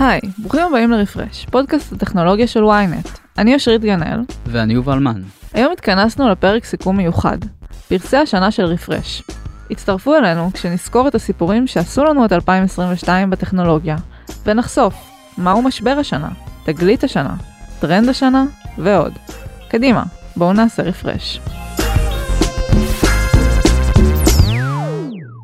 היי, ברוכים הבאים לרפרש, פודקאסט הטכנולוגיה של ynet. אני אושרית גנאל. ואני יובל מן. היום התכנסנו לפרק סיכום מיוחד, פרסי השנה של רפרש. הצטרפו אלינו כשנזכור את הסיפורים שעשו לנו את 2022 בטכנולוגיה, ונחשוף מהו משבר השנה, תגלית השנה, טרנד השנה ועוד. קדימה, בואו נעשה רפרש.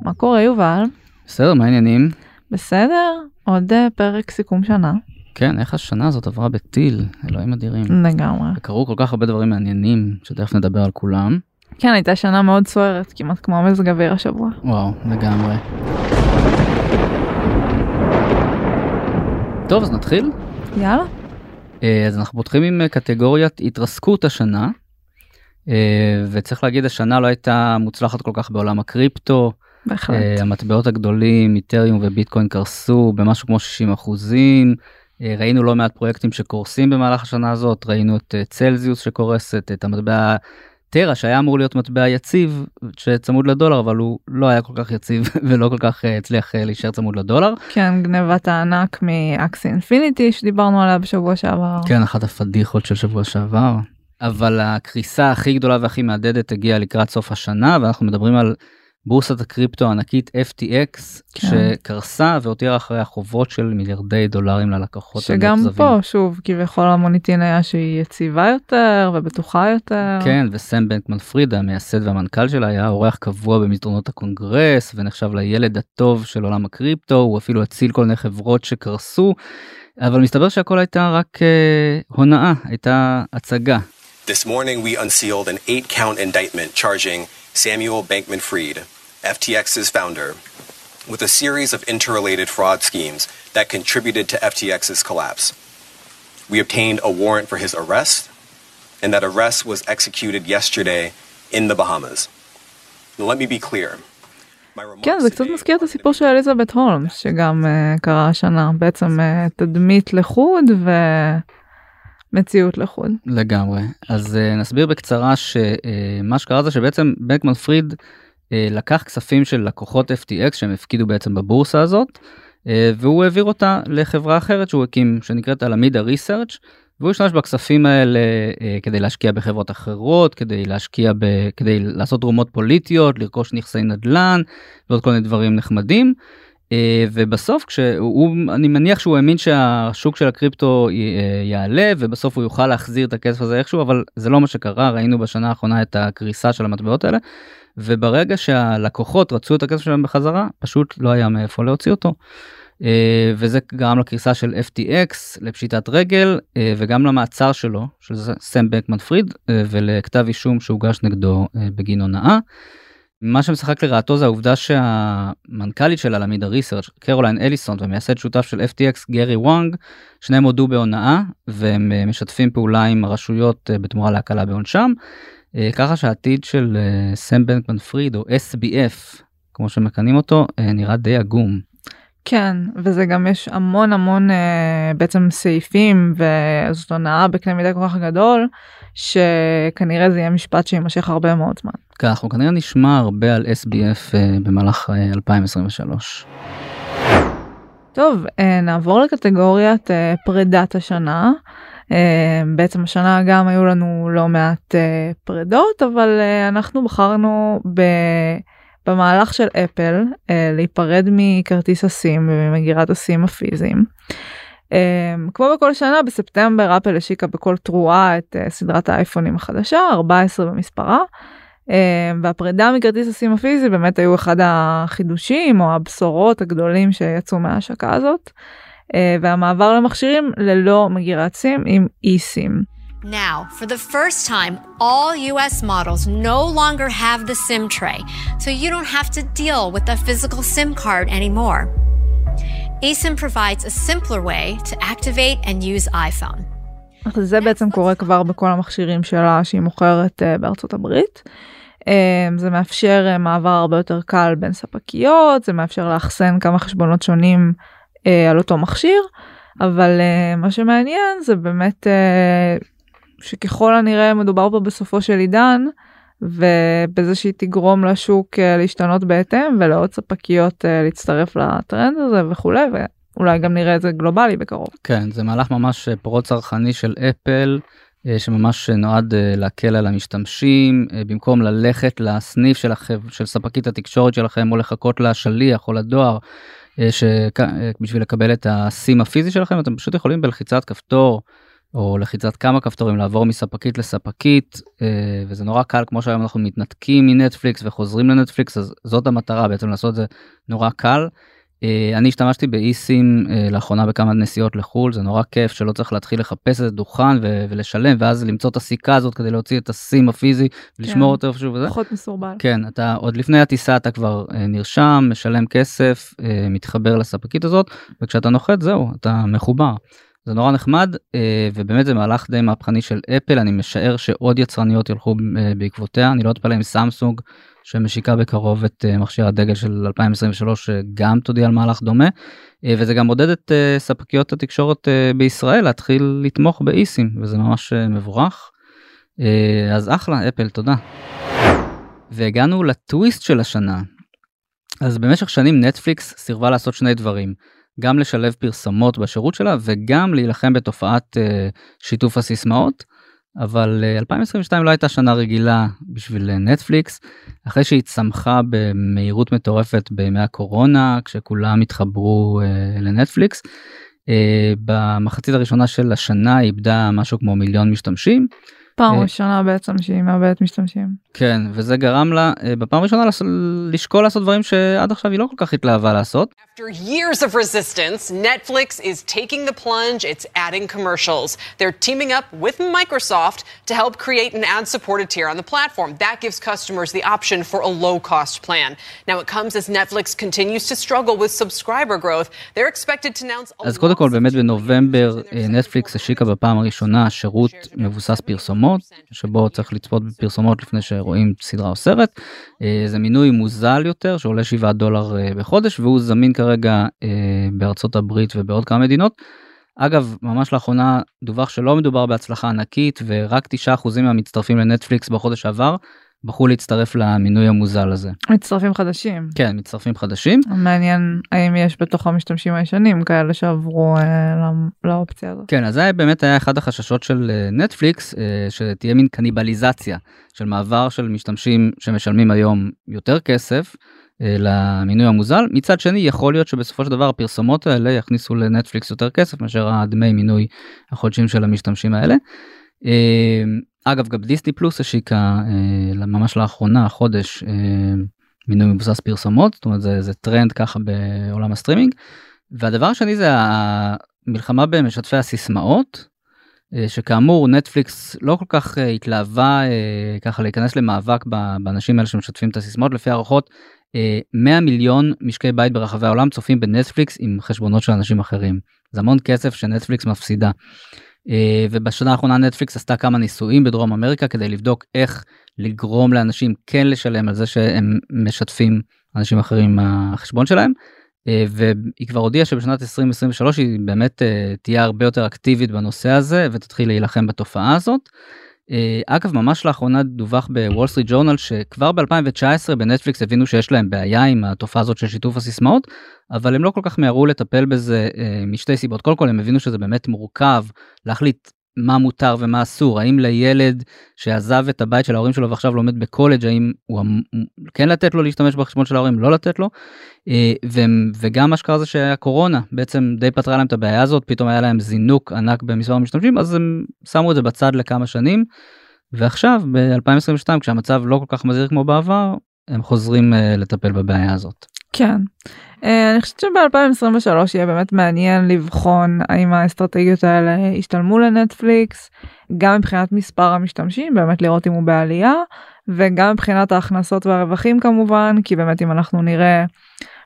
מה קורה יובל? בסדר, מה העניינים? בסדר, עוד uh, פרק סיכום שנה. כן, איך השנה הזאת עברה בטיל, אלוהים אדירים. לגמרי. וקרו כל כך הרבה דברים מעניינים, שתכף נדבר על כולם. כן, הייתה שנה מאוד סוערת, כמעט כמו מזג אוויר השבוע. וואו, לגמרי. טוב, אז נתחיל? יאללה. אה, אז אנחנו פותחים עם אה, קטגוריית התרסקות השנה. אה, וצריך להגיד, השנה לא הייתה מוצלחת כל כך בעולם הקריפטו. בהחלט. Uh, המטבעות הגדולים, איתריום וביטקוין קרסו במשהו כמו 60 אחוזים. Uh, ראינו לא מעט פרויקטים שקורסים במהלך השנה הזאת, ראינו את uh, צלזיוס שקורסת, את המטבע טרה שהיה אמור להיות מטבע יציב שצמוד לדולר אבל הוא לא היה כל כך יציב ולא כל כך uh, הצליח uh, להישאר צמוד לדולר. כן, גנבת הענק מאקסי אינפיניטי שדיברנו עליה בשבוע שעבר. כן, אחת הפדיחות של שבוע שעבר. אבל הקריסה הכי גדולה והכי מהדהדת הגיעה לקראת סוף השנה ואנחנו מדברים על בורסת הקריפטו הענקית FTX כן. שקרסה והותירה אחרי חובות של מיליארדי דולרים ללקוחות. שגם פה שוב כביכול המוניטין היה שהיא יציבה יותר ובטוחה יותר. כן וסם בנקמן פריד המייסד והמנכ"ל שלה היה אורח קבוע במסדרונות הקונגרס ונחשב לילד הטוב של עולם הקריפטו הוא אפילו הציל כל מיני חברות שקרסו. אבל מסתבר שהכל הייתה רק uh, הונאה הייתה הצגה. This morning we unsealed an eight count indictment charging Samuel Bankman Fried, FTX's founder, with a series of interrelated fraud schemes that contributed to FTX's collapse. We obtained a warrant for his arrest, and that arrest was executed yesterday in the Bahamas. Now, let me be clear. כן, זה קצת מזכיר את הסיפור של אליזבת הולמס, שגם uh, קרה השנה, בעצם uh, תדמית לחוד ו... מציאות לחוד. לגמרי. אז uh, נסביר בקצרה שמה uh, שקרה זה שבעצם בנקמן פריד uh, לקח כספים של לקוחות FTX שהם הפקידו בעצם בבורסה הזאת, uh, והוא העביר אותה לחברה אחרת שהוא הקים שנקראת אלמידה ריסרצ' והוא השתמש בכספים האלה uh, כדי להשקיע בחברות אחרות, כדי להשקיע ב... כדי לעשות תרומות פוליטיות, לרכוש נכסי נדל"ן ועוד כל מיני דברים נחמדים. ובסוף כשהוא אני מניח שהוא האמין שהשוק של הקריפטו יעלה ובסוף הוא יוכל להחזיר את הכסף הזה איכשהו אבל זה לא מה שקרה ראינו בשנה האחרונה את הקריסה של המטבעות האלה וברגע שהלקוחות רצו את הכסף שלהם בחזרה פשוט לא היה מאיפה להוציא אותו. Uh, וזה גרם לקריסה של FTX לפשיטת רגל uh, וגם למעצר שלו של סם בנקמן פריד uh, ולכתב אישום שהוגש נגדו uh, בגין הונאה. מה שמשחק לרעתו זה העובדה שהמנכ"לית של הלמידה ריסרצ' קרולין אליסון ומייסד שותף של FTX גרי וואנג שניהם הודו בהונאה והם משתפים פעולה עם הרשויות בתמורה להקלה בעונשם ככה שהעתיד של סם בנקמן פריד או SBF כמו שמכנים אותו נראה די עגום. כן וזה גם יש המון המון בעצם סעיפים וזאת הונאה בקנה מידה כל כך גדול שכנראה זה יהיה משפט שיימשך הרבה מאוד זמן. כן, אנחנו כנראה נשמע הרבה על SBF במהלך uh, 2023. טוב, נעבור לקטגוריית פרידת השנה. Uh, בעצם השנה גם היו לנו לא מעט uh, פרידות, אבל uh, אנחנו בחרנו ב... במהלך של אפל להיפרד מכרטיס הסים וממגירת הסים הפיזיים. כמו בכל שנה בספטמבר אפל השיקה בכל תרועה את סדרת האייפונים החדשה 14 במספרה. והפרידה מכרטיס הסים הפיזי באמת היו אחד החידושים או הבשורות הגדולים שיצאו מההשקה הזאת. Uh, והמעבר למכשירים ללא מגירת סים עם אי-סים. Now, for the first time, all US models no longer have the SIM tray, so you don't have to deal with the physical SIM card anymore. eSIM provides a simpler way to activate and use iPhone. זה בעצם קורה כבר בכל המכשירים שלה שהיא מוכרת בארצות הברית. זה מאפשר מעבר הרבה יותר קל בין ספקיות, זה מאפשר לאחסן כמה חשבונות שונים על אותו מכשיר, אבל מה שמעניין זה באמת שככל הנראה מדובר פה בסופו של עידן, ובזה שהיא תגרום לשוק להשתנות בהתאם ולעוד ספקיות להצטרף לטרנד הזה וכולי אולי גם נראה את זה גלובלי בקרוב. כן, זה מהלך ממש פרו צרכני של אפל. שממש נועד להקל על המשתמשים במקום ללכת לסניף של, החב... של ספקית התקשורת שלכם או לחכות לשליח או לדואר שבשביל לקבל את הסים הפיזי שלכם אתם פשוט יכולים בלחיצת כפתור או לחיצת כמה כפתורים לעבור מספקית לספקית וזה נורא קל כמו שהיום אנחנו מתנתקים מנטפליקס וחוזרים לנטפליקס אז זאת המטרה בעצם לעשות את זה נורא קל. אני השתמשתי באיסים לאחרונה בכמה נסיעות לחו"ל זה נורא כיף שלא צריך להתחיל לחפש איזה דוכן ולשלם ואז למצוא את הסיכה הזאת כדי להוציא את הסים הפיזי ולשמור אותו איפשהו וזה. פחות מסורבל. כן אתה עוד לפני הטיסה אתה כבר נרשם משלם כסף מתחבר לספקית הזאת וכשאתה נוחת זהו אתה מחובר. זה נורא נחמד ובאמת זה מהלך די מהפכני של אפל אני משער שעוד יצרניות ילכו בעקבותיה אני לא אתפלא עם סמסונג שמשיקה בקרוב את מכשיר הדגל של 2023 שגם תודיע על מהלך דומה וזה גם מודד את ספקיות התקשורת בישראל להתחיל לתמוך באיסים וזה ממש מבורך. אז אחלה אפל תודה. והגענו לטוויסט של השנה. אז במשך שנים נטפליקס סירבה לעשות שני דברים גם לשלב פרסומות בשירות שלה וגם להילחם בתופעת שיתוף הסיסמאות. אבל 2022 לא הייתה שנה רגילה בשביל נטפליקס אחרי שהיא צמחה במהירות מטורפת בימי הקורונה כשכולם התחברו לנטפליקס. במחצית הראשונה של השנה איבדה משהו כמו מיליון משתמשים. פעם ראשונה בעצם שהיא מאבדת משתמשים. כן וזה גרם לה בפעם ראשונה לשקול לעשות דברים שעד עכשיו היא לא כל כך התלהבה לעשות. After years of resistance, Netflix is taking the plunge. It's adding commercials. They're teaming up with Microsoft to help create an ad-supported tier on the platform. That gives customers the option for a low-cost plan. Now it comes as Netflix continues to struggle with subscriber growth. They're expected to announce. אז קודם כל באמת בנובמבר נטפליקס השיקה בפעם הראשונה שירות מבוסס פרסומות שבו צריך לצפות בפרסומות לפני שרואים סדרה או סרט. זה מינוי מוזל יותר שעולה 7 דולר בחודש והוא זמין כרגע בארצות הברית ובעוד כמה מדינות. אגב ממש לאחרונה דווח שלא מדובר בהצלחה ענקית ורק 9% מהמצטרפים לנטפליקס בחודש שעבר בחרו להצטרף למינוי המוזל הזה. מצטרפים חדשים. כן מצטרפים חדשים. מעניין האם יש בתוך המשתמשים הישנים כאלה שעברו אה, לאופציה הזאת. כן אז זה באמת היה אחד החששות של נטפליקס אה, שתהיה מין קניבליזציה של מעבר של משתמשים שמשלמים היום יותר כסף. למינוי המוזל מצד שני יכול להיות שבסופו של דבר הפרסומות האלה יכניסו לנטפליקס יותר כסף מאשר הדמי מינוי החודשיים של המשתמשים האלה. אגב גם דיסני פלוס השיקה ממש לאחרונה חודש מינוי מבוסס פרסומות זאת אומרת זה, זה טרנד ככה בעולם הסטרימינג. והדבר השני זה המלחמה במשתפי הסיסמאות שכאמור נטפליקס לא כל כך התלהבה ככה להיכנס למאבק באנשים האלה שמשתפים את הסיסמאות לפי הערכות 100 מיליון משקי בית ברחבי העולם צופים בנטפליקס עם חשבונות של אנשים אחרים זה המון כסף שנטפליקס מפסידה. ובשנה האחרונה נטפליקס עשתה כמה ניסויים בדרום אמריקה כדי לבדוק איך לגרום לאנשים כן לשלם על זה שהם משתפים אנשים אחרים מהחשבון שלהם. והיא כבר הודיעה שבשנת 2023 היא באמת תהיה הרבה יותר אקטיבית בנושא הזה ותתחיל להילחם בתופעה הזאת. אגב ממש לאחרונה דווח בוול סטריט ג'ורנל שכבר ב2019 בנטפליקס הבינו שיש להם בעיה עם התופעה הזאת של שיתוף הסיסמאות אבל הם לא כל כך מיהרו לטפל בזה משתי סיבות. קודם כל הם הבינו שזה באמת מורכב להחליט מה מותר ומה אסור האם לילד שעזב את הבית של ההורים שלו ועכשיו לומד בקולג' האם הוא אמ, כן לתת לו להשתמש בחשבון של ההורים לא לתת לו וגם מה שקרה זה שהקורונה בעצם די פתרה להם את הבעיה הזאת פתאום היה להם זינוק ענק במספר המשתמשים אז הם שמו את זה בצד לכמה שנים ועכשיו ב2022 כשהמצב לא כל כך מזהיר כמו בעבר הם חוזרים לטפל בבעיה הזאת. כן. אני חושבת שב-2023 יהיה באמת מעניין לבחון האם האסטרטגיות האלה ישתלמו לנטפליקס גם מבחינת מספר המשתמשים באמת לראות אם הוא בעלייה וגם מבחינת ההכנסות והרווחים כמובן כי באמת אם אנחנו נראה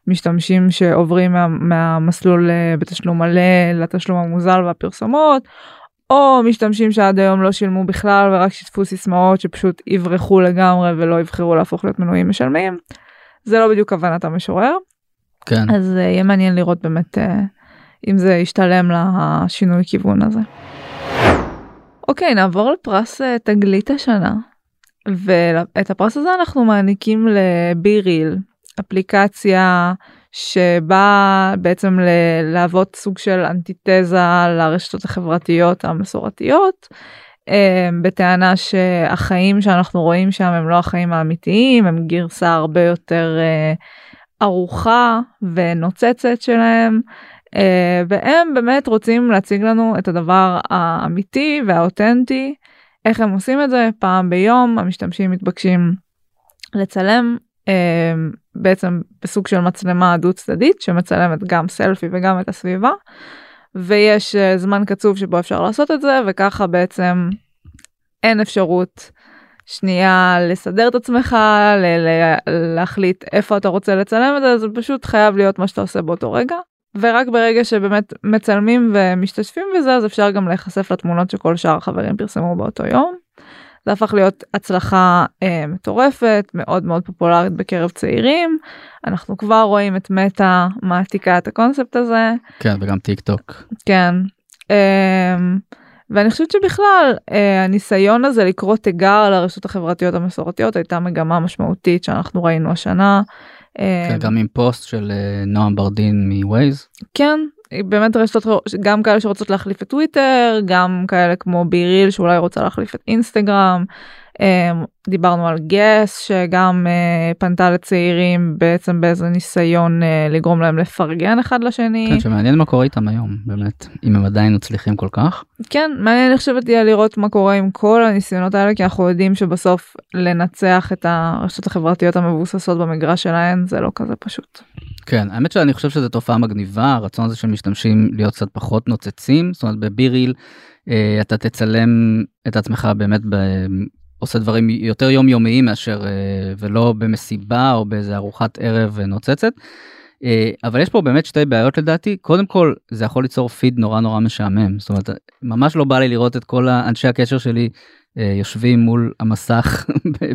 משתמשים שעוברים מה, מהמסלול בתשלום מלא לתשלום המוזל והפרסומות או משתמשים שעד היום לא שילמו בכלל ורק שיתפו סיסמאות שפשוט יברחו לגמרי ולא יבחרו להפוך להיות מנויים משלמים. זה לא בדיוק כוונת המשורר. כן. אז uh, יהיה מעניין לראות באמת uh, אם זה ישתלם לשינוי כיוון הזה. אוקיי נעבור לפרס uh, תגלית השנה ואת הפרס הזה אנחנו מעניקים לביריל אפליקציה שבא בעצם להוות סוג של אנטיתזה לרשתות החברתיות המסורתיות. בטענה שהחיים שאנחנו רואים שם הם לא החיים האמיתיים הם גרסה הרבה יותר ארוכה ונוצצת שלהם Uh, והם באמת רוצים להציג לנו את הדבר האמיתי והאותנטי, איך הם עושים את זה פעם ביום המשתמשים מתבקשים לצלם uh, בעצם בסוג של מצלמה דו צדדית שמצלמת גם סלפי וגם את הסביבה ויש uh, זמן קצוב שבו אפשר לעשות את זה וככה בעצם אין אפשרות שנייה לסדר את עצמך להחליט איפה אתה רוצה לצלם את זה זה פשוט חייב להיות מה שאתה עושה באותו רגע. ורק ברגע שבאמת מצלמים ומשתתפים בזה אז אפשר גם להיחשף לתמונות שכל שאר החברים פרסמו באותו יום. זה הפך להיות הצלחה אה, מטורפת מאוד מאוד פופולרית בקרב צעירים אנחנו כבר רואים את מטא מעתיקה את הקונספט הזה. כן וגם טיק טוק. כן. אה, ואני חושבת שבכלל אה, הניסיון הזה לקרוא תיגר על הרשתות החברתיות המסורתיות הייתה מגמה משמעותית שאנחנו ראינו השנה. כן, גם עם פוסט של אה, נועם ברדין מווייז. כן, באמת רשתות גם כאלה שרוצות להחליף את טוויטר גם כאלה כמו ביריל שאולי רוצה להחליף את אינסטגרם דיברנו על גס שגם אה, פנתה לצעירים בעצם באיזה ניסיון אה, לגרום להם לפרגן אחד לשני. כן, שמעניין מה קורה איתם היום באמת אם הם עדיין מצליחים כל כך. כן מעניין אני חושבת יהיה לראות מה קורה עם כל הניסיונות האלה כי אנחנו יודעים שבסוף לנצח את הרשתות החברתיות המבוססות במגרש שלהן זה לא כזה פשוט. כן האמת שאני חושב שזו תופעה מגניבה הרצון הזה של משתמשים להיות קצת פחות נוצצים זאת אומרת בביריל אה, אתה תצלם את עצמך באמת עושה דברים יותר יומיומיים מאשר אה, ולא במסיבה או באיזה ארוחת ערב נוצצת. אה, אבל יש פה באמת שתי בעיות לדעתי קודם כל זה יכול ליצור פיד נורא נורא משעמם זאת אומרת ממש לא בא לי לראות את כל האנשי הקשר שלי אה, יושבים מול המסך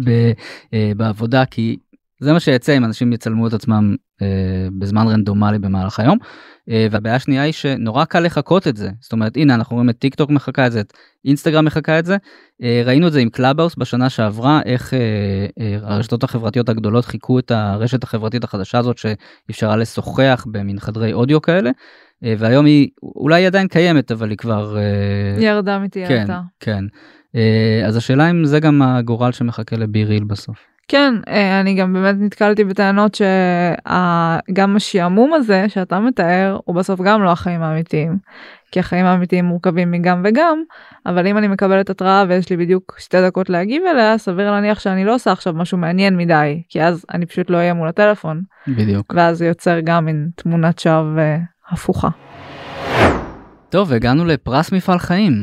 בעבודה כי זה מה שיצא אם אנשים יצלמו את עצמם אה, בזמן רנדומלי במהלך היום. אה, והבעיה השנייה היא שנורא קל לחקות את זה זאת אומרת הנה אנחנו רואים את טיק טוק מחקה את זה את אינסטגרם מחקה את זה אה, ראינו את זה עם קלאבהאוס בשנה שעברה איך אה, אה, הרשתות החברתיות הגדולות חיקו את הרשת החברתית החדשה הזאת שאפשרה לשוחח במין חדרי אודיו כאלה. אה, והיום היא אולי היא עדיין קיימת אבל היא כבר אה, ירדה מתיירתה. כן כן אה, אז השאלה אם זה גם הגורל שמחכה לביריל בסוף. כן אה, אני גם באמת נתקלתי בטענות שגם השעמום הזה שאתה מתאר הוא בסוף גם לא החיים האמיתיים. כי החיים האמיתיים מורכבים מגם וגם אבל אם אני מקבלת התראה ויש לי בדיוק שתי דקות להגיב אליה סביר להניח שאני לא עושה עכשיו משהו מעניין מדי כי אז אני פשוט לא אהיה מול הטלפון. בדיוק. ואז זה יוצר גם מין תמונת שווא אה, הפוכה. טוב הגענו לפרס מפעל חיים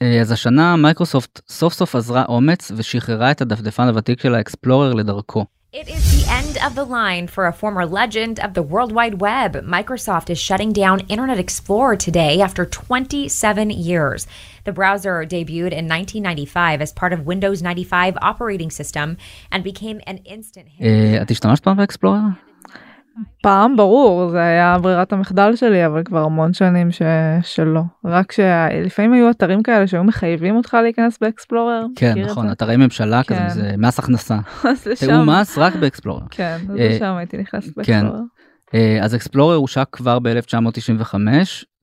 אז השנה מייקרוסופט סוף סוף עזרה אומץ ושחררה את הדפדפן הוותיק של האקספלורר לדרכו. It is the end of the line for a former legend of the World Wide Web. Microsoft is shutting down Internet Explorer today after 27 years. The browser debuted in 1995 as part of Windows 95 operating system and became an instant hit. את השתמשת פעם באקספלורר? פעם ברור זה היה ברירת המחדל שלי אבל כבר המון שנים ש... שלא רק שלפעמים היו אתרים כאלה שהיו מחייבים אותך להיכנס באקספלורר. כן נכון אתרי ממשלה כן. כזה זה מס הכנסה. תראו מס רק באקספלורר. כן אז אה, לשם הייתי נכנסת כן. באקספלורר. אה, אז אקספלורר הושק כבר ב-1995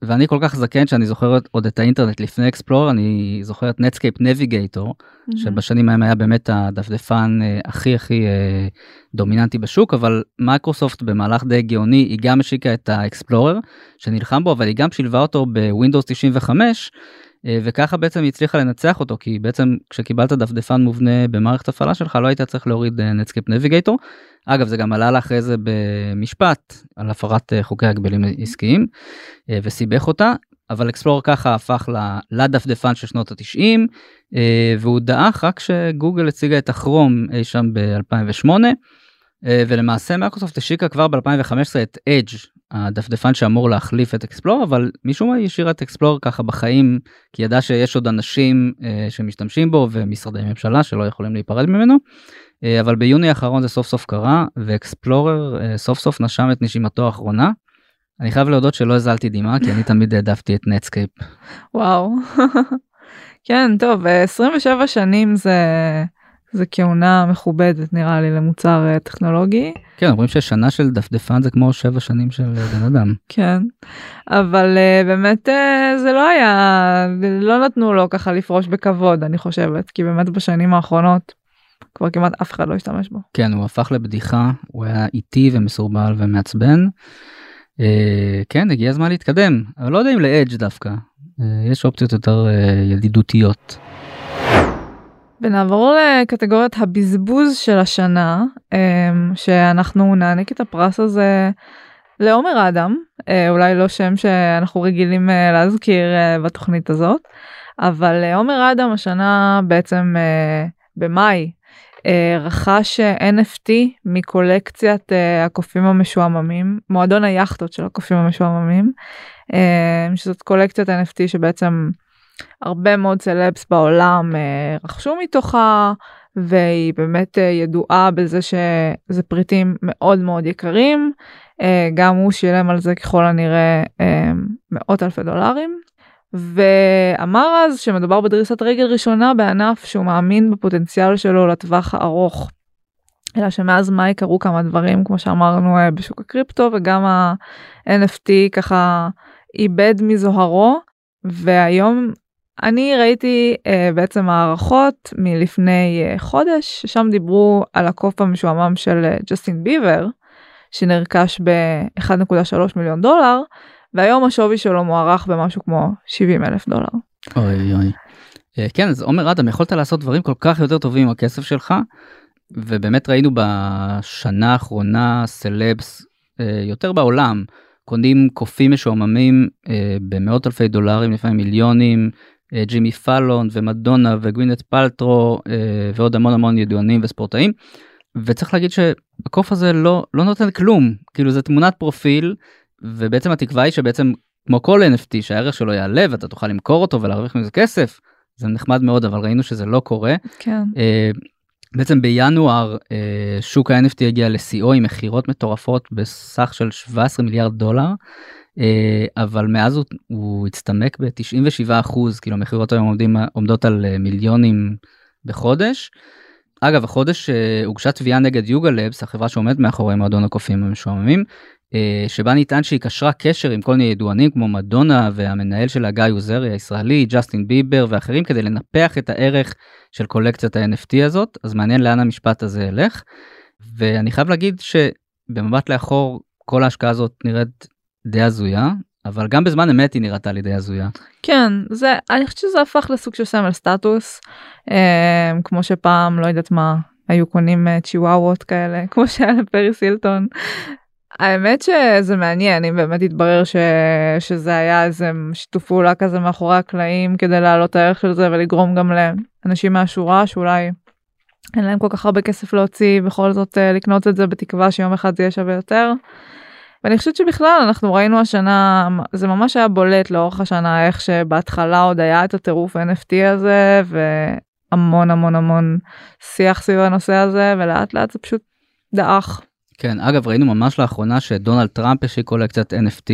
ואני כל כך זקן שאני זוכר עוד את האינטרנט לפני אקספלורר אני זוכר את נטסקייפ נביגייטור mm-hmm. שבשנים ההם היה באמת הדפדפן אה, הכי הכי אה, דומיננטי בשוק אבל מייקרוסופט במהלך די גאוני היא גם השיקה את האקספלורר שנלחם בו אבל היא גם שילבה אותו בווינדוס 95 וככה בעצם היא הצליחה לנצח אותו כי בעצם כשקיבלת דפדפן מובנה במערכת הפעלה שלך לא היית צריך להוריד נטסקייפ נביגייטור. אגב זה גם עלה לה אחרי זה במשפט על הפרת אה, חוקי הגבלים עסקיים אה, וסיבך אותה אבל אקספלורר ככה הפך לדפדפן של שנות התשעים אה, והוא דעך רק כשגוגל הציגה את הכרום אי שם ב-2008 ולמעשה מייקרוסופט השיקה כבר ב-2015 את אדג' הדפדפן שאמור להחליף את אקספלורר אבל משום מה השאירה את אקספלורר ככה בחיים כי ידעה שיש עוד אנשים שמשתמשים בו ומשרדי ממשלה שלא יכולים להיפרד ממנו. אה, אבל ביוני האחרון זה סוף סוף קרה ואקספלורר אה, סוף סוף נשם את נשימתו האחרונה. אני חייב להודות שלא הזלתי דמעה כי אני תמיד העדפתי את נטסקייפ. וואו. כן טוב 27 שנים זה זה כהונה מכובדת נראה לי למוצר אה, טכנולוגי. כן, אומרים ששנה של דפדפן זה כמו שבע שנים של אה, בן אדם. כן, אבל uh, באמת זה לא היה, לא נתנו לו ככה לפרוש בכבוד אני חושבת, כי באמת בשנים האחרונות כבר כמעט אף אחד לא השתמש בו. כן, הוא הפך לבדיחה, הוא היה איטי ומסורבל ומעצבן. Uh, כן, הגיע הזמן להתקדם, אבל לא יודע אם לאדג' דווקא, uh, יש אופציות יותר uh, ידידותיות. ונעבור לקטגוריית הבזבוז של השנה, שאנחנו נעניק את הפרס הזה לעומר אדם, אולי לא שם שאנחנו רגילים להזכיר בתוכנית הזאת, אבל עומר אדם השנה בעצם במאי רכש NFT מקולקציית הקופים המשועממים, מועדון היאכטות של הקופים המשועממים, שזאת קולקציית NFT שבעצם הרבה מאוד סלבס בעולם אה, רכשו מתוכה והיא באמת אה, ידועה בזה שזה פריטים מאוד מאוד יקרים אה, גם הוא שילם על זה ככל הנראה מאות אלפי דולרים. ואמר אז שמדובר בדריסת רגל ראשונה בענף שהוא מאמין בפוטנציאל שלו לטווח הארוך. אלא שמאז מאי קרו כמה דברים כמו שאמרנו בשוק הקריפטו וגם ה-NFT ככה איבד מזוהרו והיום אני ראיתי uh, בעצם הערכות מלפני uh, חודש ששם דיברו על הקוף המשועמם של uh, ג'סטין ביבר שנרכש ב-1.3 מיליון דולר והיום השווי שלו מוערך במשהו כמו 70 אלף דולר. אוי אוי. Uh, כן אז עומר אדם יכולת לעשות דברים כל כך יותר טובים עם הכסף שלך ובאמת ראינו בשנה האחרונה סלבס uh, יותר בעולם קונים קופים משועממים uh, במאות אלפי דולרים לפעמים מיליונים אה, ג'ימי פאלון ומדונה וגווינט פלטרו אה, ועוד המון המון ידוענים וספורטאים. וצריך להגיד שהקוף הזה לא לא נותן כלום כאילו זה תמונת פרופיל ובעצם התקווה היא שבעצם כמו כל NFT שהערך שלו יעלה ואתה תוכל למכור אותו ולהרוויח מזה כסף זה נחמד מאוד אבל ראינו שזה לא קורה. כן. Uh, בעצם בינואר שוק ה-NFT הגיע לשיאו עם מכירות מטורפות בסך של 17 מיליארד דולר. אה, אבל מאז הוא, הוא הצטמק ב-97 אחוז כאילו המכירות היום עומדים, עומדות על אה, מיליונים בחודש. אגב החודש אה, הוגשה תביעה נגד יוגה לבס החברה שעומדת מאחורי מועדון הקופים המשועממים שבה נטען שהיא קשרה קשר עם כל מיני ידוענים כמו מדונה והמנהל שלה גיא עוזרי הישראלי ג'סטין ביבר ואחרים כדי לנפח את הערך של קולקציית ה-NFT הזאת אז מעניין לאן המשפט הזה ילך. ואני חייב להגיד שבמבט לאחור כל ההשקעה הזאת נראית די הזויה, אבל גם בזמן אמת היא נראתה לי די הזויה. כן, זה, אני חושבת שזה הפך לסוג של סמל סטטוס, אה, כמו שפעם, לא יודעת מה, היו קונים אה, צ'יוואוות כאלה, כמו שהיה לפריס הילטון. האמת שזה מעניין אם באמת התברר ש... שזה היה איזה שיתוף פעולה כזה מאחורי הקלעים כדי להעלות הערך של זה ולגרום גם לאנשים מהשורה שאולי אין להם כל כך הרבה כסף להוציא בכל זאת אה, לקנות את זה בתקווה שיום אחד זה יהיה שווה יותר. ואני חושבת שבכלל אנחנו ראינו השנה זה ממש היה בולט לאורך השנה איך שבהתחלה עוד היה את הטירוף NFT הזה והמון המון המון שיח סביב הנושא הזה ולאט לאט זה פשוט דעך. כן אגב ראינו ממש לאחרונה שדונלד טראמפ השיק קולקציית NFT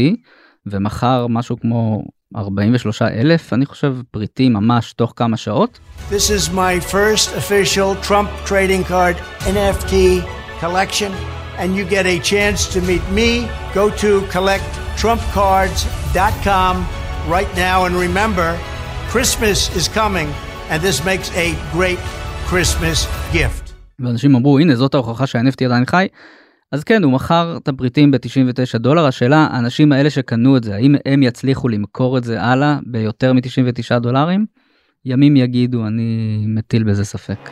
ומכר משהו כמו 43 אלף אני חושב פריטים ממש תוך כמה שעות. This is my first official Trump trading card NFT collection. And you get a chance to meet me, go to collecttrumpcards.com right now. And remember, Christmas is coming, and this makes a great Christmas gift. ואנשים אמרו, הנה זאת ההוכחה שה-NFT עדיין חי. אז כן, הוא מכר את הבריטים ב-99 דולר. השאלה, האנשים האלה שקנו את זה, האם הם יצליחו למכור את זה הלאה ביותר מ-99 דולרים? ימים יגידו, אני מטיל בזה ספק.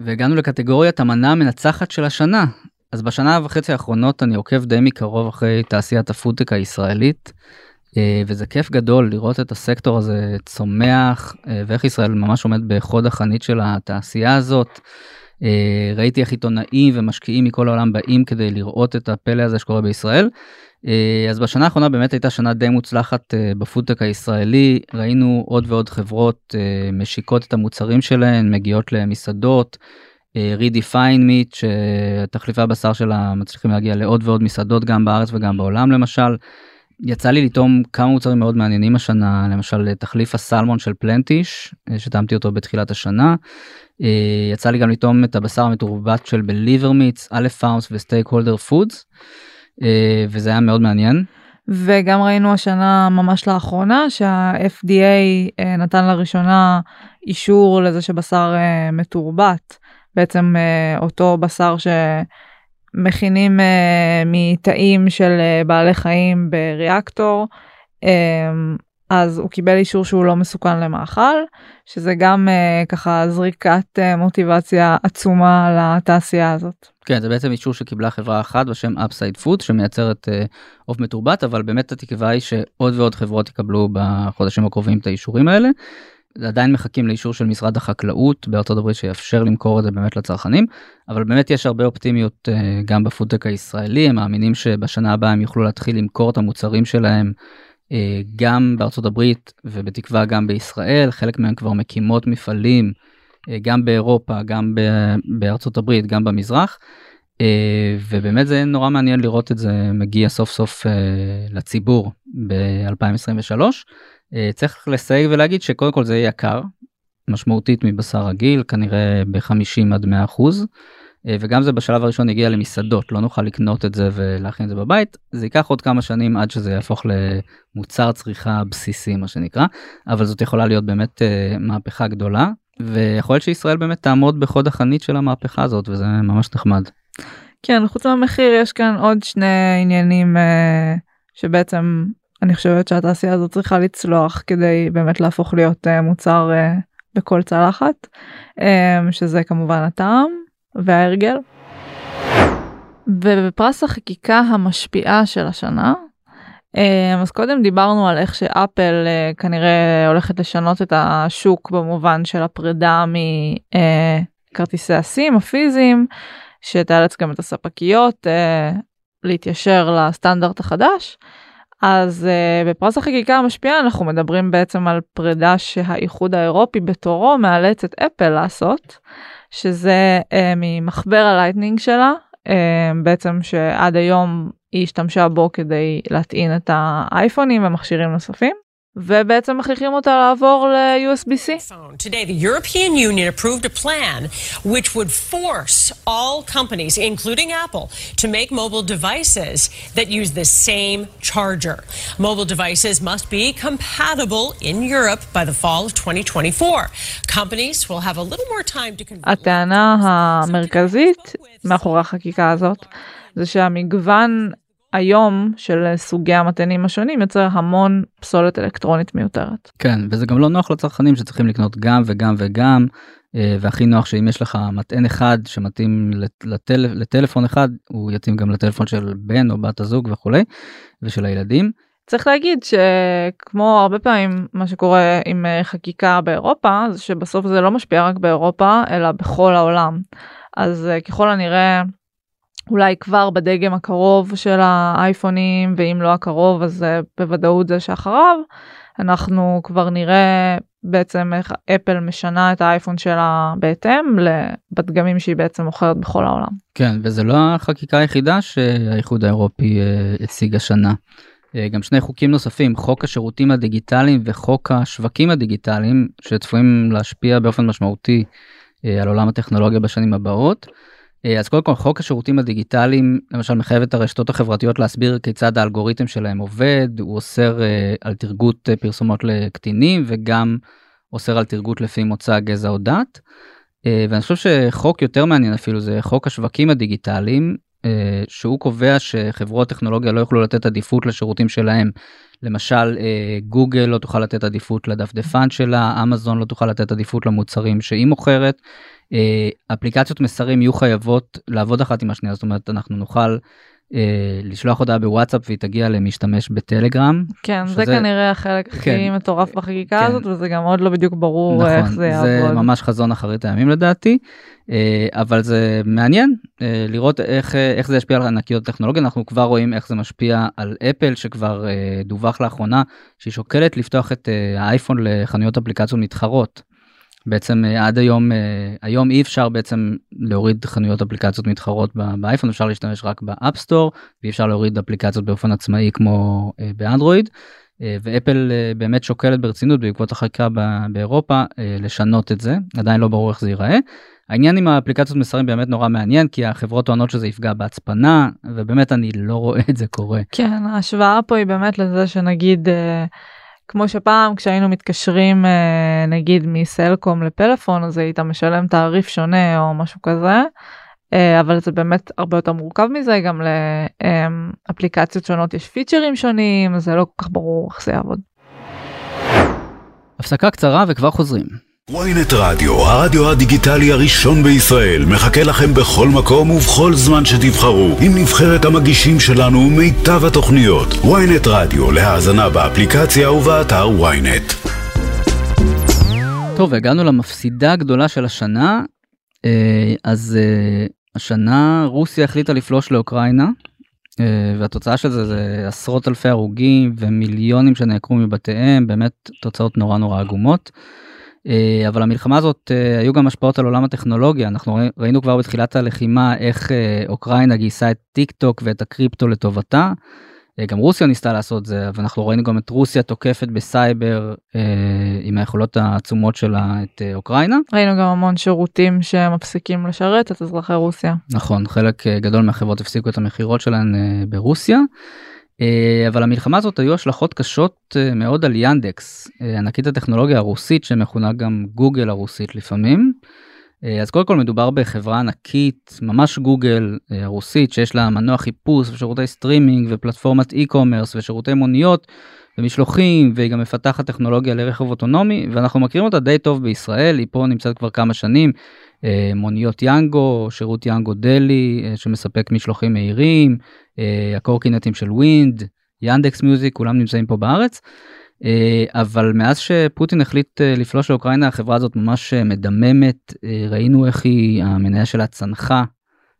והגענו לקטגוריית המנה המנצחת של השנה. אז בשנה וחצי האחרונות אני עוקב די מקרוב אחרי תעשיית הפודטק הישראלית, אה, וזה כיף גדול לראות את הסקטור הזה צומח, אה, ואיך ישראל ממש עומד בחוד החנית של התעשייה הזאת. אה, ראיתי איך עיתונאים ומשקיעים מכל העולם באים כדי לראות את הפלא הזה שקורה בישראל. אז בשנה האחרונה באמת הייתה שנה די מוצלחת בפודטק הישראלי, ראינו עוד ועוד חברות משיקות את המוצרים שלהן, מגיעות למסעדות, רידיפיין מיט שתחליפי הבשר שלה מצליחים להגיע לעוד ועוד מסעדות גם בארץ וגם בעולם למשל. יצא לי לטעום כמה מוצרים מאוד מעניינים השנה, למשל תחליף הסלמון של Plantish, שטעמתי אותו בתחילת השנה. יצא לי גם לטעום את הבשר המתורבת של Believer Meats, Aleph Farms ו Steakholder Foods, וזה היה מאוד מעניין. וגם ראינו השנה ממש לאחרונה שה-FDA נתן לראשונה אישור לזה שבשר מתורבת, בעצם אותו בשר ש... מכינים uh, מתאים של uh, בעלי חיים בריאקטור um, אז הוא קיבל אישור שהוא לא מסוכן למאכל שזה גם uh, ככה זריקת uh, מוטיבציה עצומה לתעשייה הזאת. כן זה בעצם אישור שקיבלה חברה אחת בשם אפסייד פוד שמייצרת עוף uh, מתורבת אבל באמת התקווה היא שעוד ועוד חברות יקבלו בחודשים הקרובים את האישורים האלה. עדיין מחכים לאישור של משרד החקלאות בארצות הברית שיאפשר למכור את זה באמת לצרכנים אבל באמת יש הרבה אופטימיות uh, גם בפודטק הישראלי הם מאמינים שבשנה הבאה הם יוכלו להתחיל למכור את המוצרים שלהם uh, גם בארצות הברית ובתקווה גם בישראל חלק מהם כבר מקימות מפעלים uh, גם באירופה גם בארצות הברית גם במזרח. ובאמת זה נורא מעניין לראות את זה מגיע סוף סוף לציבור ב-2023. אה, צריך לסייג ולהגיד שקודם כל זה יקר משמעותית מבשר רגיל כנראה ב-50 עד 100 אחוז אה, וגם זה בשלב הראשון הגיע למסעדות לא נוכל לקנות את זה ולהכין את זה בבית זה ייקח עוד כמה שנים עד שזה יהפוך למוצר צריכה בסיסי מה שנקרא אבל זאת יכולה להיות באמת אה, מהפכה גדולה ויכול להיות שישראל באמת תעמוד בחוד החנית של המהפכה הזאת וזה ממש נחמד. כן חוץ מהמחיר יש כאן עוד שני עניינים שבעצם אני חושבת שהתעשייה הזאת צריכה לצלוח כדי באמת להפוך להיות uh, מוצר uh, בכל צלחת, um, שזה כמובן הטעם וההרגל. ובפרס החקיקה המשפיעה של השנה, אז קודם דיברנו על איך שאפל כנראה הולכת לשנות את השוק במובן של הפרידה מכרטיסי הסים הפיזיים, שתאלץ גם את הספקיות להתיישר לסטנדרט החדש. אז אה, בפרס החקיקה המשפיעה אנחנו מדברים בעצם על פרידה שהאיחוד האירופי בתורו מאלץ את אפל לעשות, שזה אה, ממחבר הלייטנינג שלה, אה, בעצם שעד היום היא השתמשה בו כדי להטעין את האייפונים ומכשירים נוספים. ובעצם מכריחים אותה לעבור ל-USB-C. Today the European Union approved a plan which would force all companies, including Apple, to make mobile devices that use the same charger. Mobile devices must be compatible in Europe by the fall of 2024. Companies will have a little more time to convert... הטענה המרכזית מאחורי החקיקה הזאת זה שהמגוון היום של סוגי המתנים השונים יוצר המון פסולת אלקטרונית מיותרת. כן וזה גם לא נוח לצרכנים שצריכים לקנות גם וגם וגם אה, והכי נוח שאם יש לך מטען אחד שמתאים לטל, לטלפון אחד הוא יתאים גם לטלפון של בן או בת הזוג וכולי ושל הילדים. צריך להגיד שכמו הרבה פעמים מה שקורה עם אה, חקיקה באירופה זה שבסוף זה לא משפיע רק באירופה אלא בכל העולם. אז אה, ככל הנראה אולי כבר בדגם הקרוב של האייפונים ואם לא הקרוב אז בוודאות זה שאחריו אנחנו כבר נראה בעצם איך אפל משנה את האייפון שלה בהתאם בדגמים שהיא בעצם מוכרת בכל העולם. כן וזה לא החקיקה היחידה שהאיחוד האירופי אה, הציג השנה. אה, גם שני חוקים נוספים חוק השירותים הדיגיטליים וחוק השווקים הדיגיטליים שצפויים להשפיע באופן משמעותי אה, על עולם הטכנולוגיה בשנים הבאות. אה, אז קודם כל חוק השירותים הדיגיטליים למשל מחייב את הרשתות החברתיות להסביר כיצד האלגוריתם שלהם עובד הוא אוסר אה, על תרגות אה, פרסומות לקטינים וגם אוסר על תרגות לפי מוצא גזע או דת. ואני חושב שחוק יותר מעניין אפילו זה חוק השווקים הדיגיטליים שהוא קובע שחברות טכנולוגיה לא יוכלו לתת עדיפות לשירותים שלהם. למשל גוגל לא תוכל לתת עדיפות לדפדפן שלה אמזון לא תוכל לתת עדיפות למוצרים שהיא מוכרת אה, אפליקציות מסרים יהיו חייבות לעבוד אחת עם השנייה זאת אומרת אנחנו נוכל אה, לשלוח הודעה בוואטסאפ והיא תגיע למשתמש בטלגרם. כן שזה... זה כנראה החלק כן, הכי מטורף בחקיקה כן. הזאת וזה גם עוד לא בדיוק ברור נכון, איך זה יעבוד. זה ממש חזון אחרית הימים לדעתי אה, אבל זה מעניין אה, לראות איך אה, איך זה ישפיע על ענקיות טכנולוגיה אנחנו כבר רואים איך זה משפיע על אפל שכבר אה, דווח לאחרונה שהיא שוקלת לפתוח את אה, האייפון לחנויות אפליקציות מתחרות. בעצם אה, עד היום, אה, היום אי אפשר בעצם להוריד חנויות אפליקציות מתחרות באייפון, אפשר להשתמש רק ב App Store, ואי אפשר להוריד אפליקציות באופן עצמאי כמו באנדרואיד. ואפל באמת שוקלת ברצינות בעקבות החקיקה באירופה לשנות את זה, עדיין לא ברור איך זה ייראה. העניין עם האפליקציות מסרים באמת נורא מעניין כי החברות טוענות שזה יפגע בהצפנה ובאמת אני לא רואה את זה קורה. כן ההשוואה פה היא באמת לזה שנגיד אה, כמו שפעם כשהיינו מתקשרים אה, נגיד מסלקום לפלאפון אז היית משלם תעריף שונה או משהו כזה. אה, אבל זה באמת הרבה יותר מורכב מזה גם לאפליקציות שונות יש פיצ'רים שונים זה לא כל כך ברור איך זה יעבוד. הפסקה קצרה וכבר חוזרים. Ynet רדיו, הרדיו הדיגיטלי הראשון בישראל, מחכה לכם בכל מקום ובכל זמן שתבחרו, עם נבחרת המגישים שלנו ומיטב התוכניות. ynet רדיו, להאזנה באפליקציה ובאתר ynet. טוב, הגענו למפסידה הגדולה של השנה. אה, אז אה, השנה רוסיה החליטה לפלוש לאוקראינה, אה, והתוצאה של זה זה עשרות אלפי הרוגים ומיליונים שנעקרו מבתיהם, באמת תוצאות נורא נורא עגומות. אה, אבל למלחמה הזאת אה, היו גם השפעות על עולם הטכנולוגיה אנחנו ראינו כבר בתחילת הלחימה איך אה, אוקראינה גייסה את טיק טוק ואת הקריפטו לטובתה. גם רוסיה ניסתה לעשות זה ואנחנו ראינו גם את רוסיה תוקפת בסייבר אה, עם היכולות העצומות שלה את אוקראינה. ראינו גם המון שירותים שמפסיקים לשרת את אזרחי רוסיה. נכון חלק גדול מהחברות הפסיקו את המכירות שלהן אה, ברוסיה. אה, אבל למלחמה הזאת היו השלכות קשות אה, מאוד על ינדקס, אה, ענקית הטכנולוגיה הרוסית שמכונה גם גוגל הרוסית לפעמים. אז קודם כל מדובר בחברה ענקית, ממש גוגל הרוסית, שיש לה מנוע חיפוש ושירותי סטרימינג ופלטפורמת e-commerce ושירותי מוניות ומשלוחים, והיא גם מפתחת טכנולוגיה לרכב אוטונומי, ואנחנו מכירים אותה די טוב בישראל, היא פה נמצאת כבר כמה שנים, מוניות יאנגו, שירות Yango Deli אה, שמספק משלוחים מהירים, אה, הקורקינטים של Wind, Yandex Music, כולם נמצאים פה בארץ. אבל מאז שפוטין החליט לפלוש לאוקראינה החברה הזאת ממש מדממת, ראינו איך היא, המניה שלה צנחה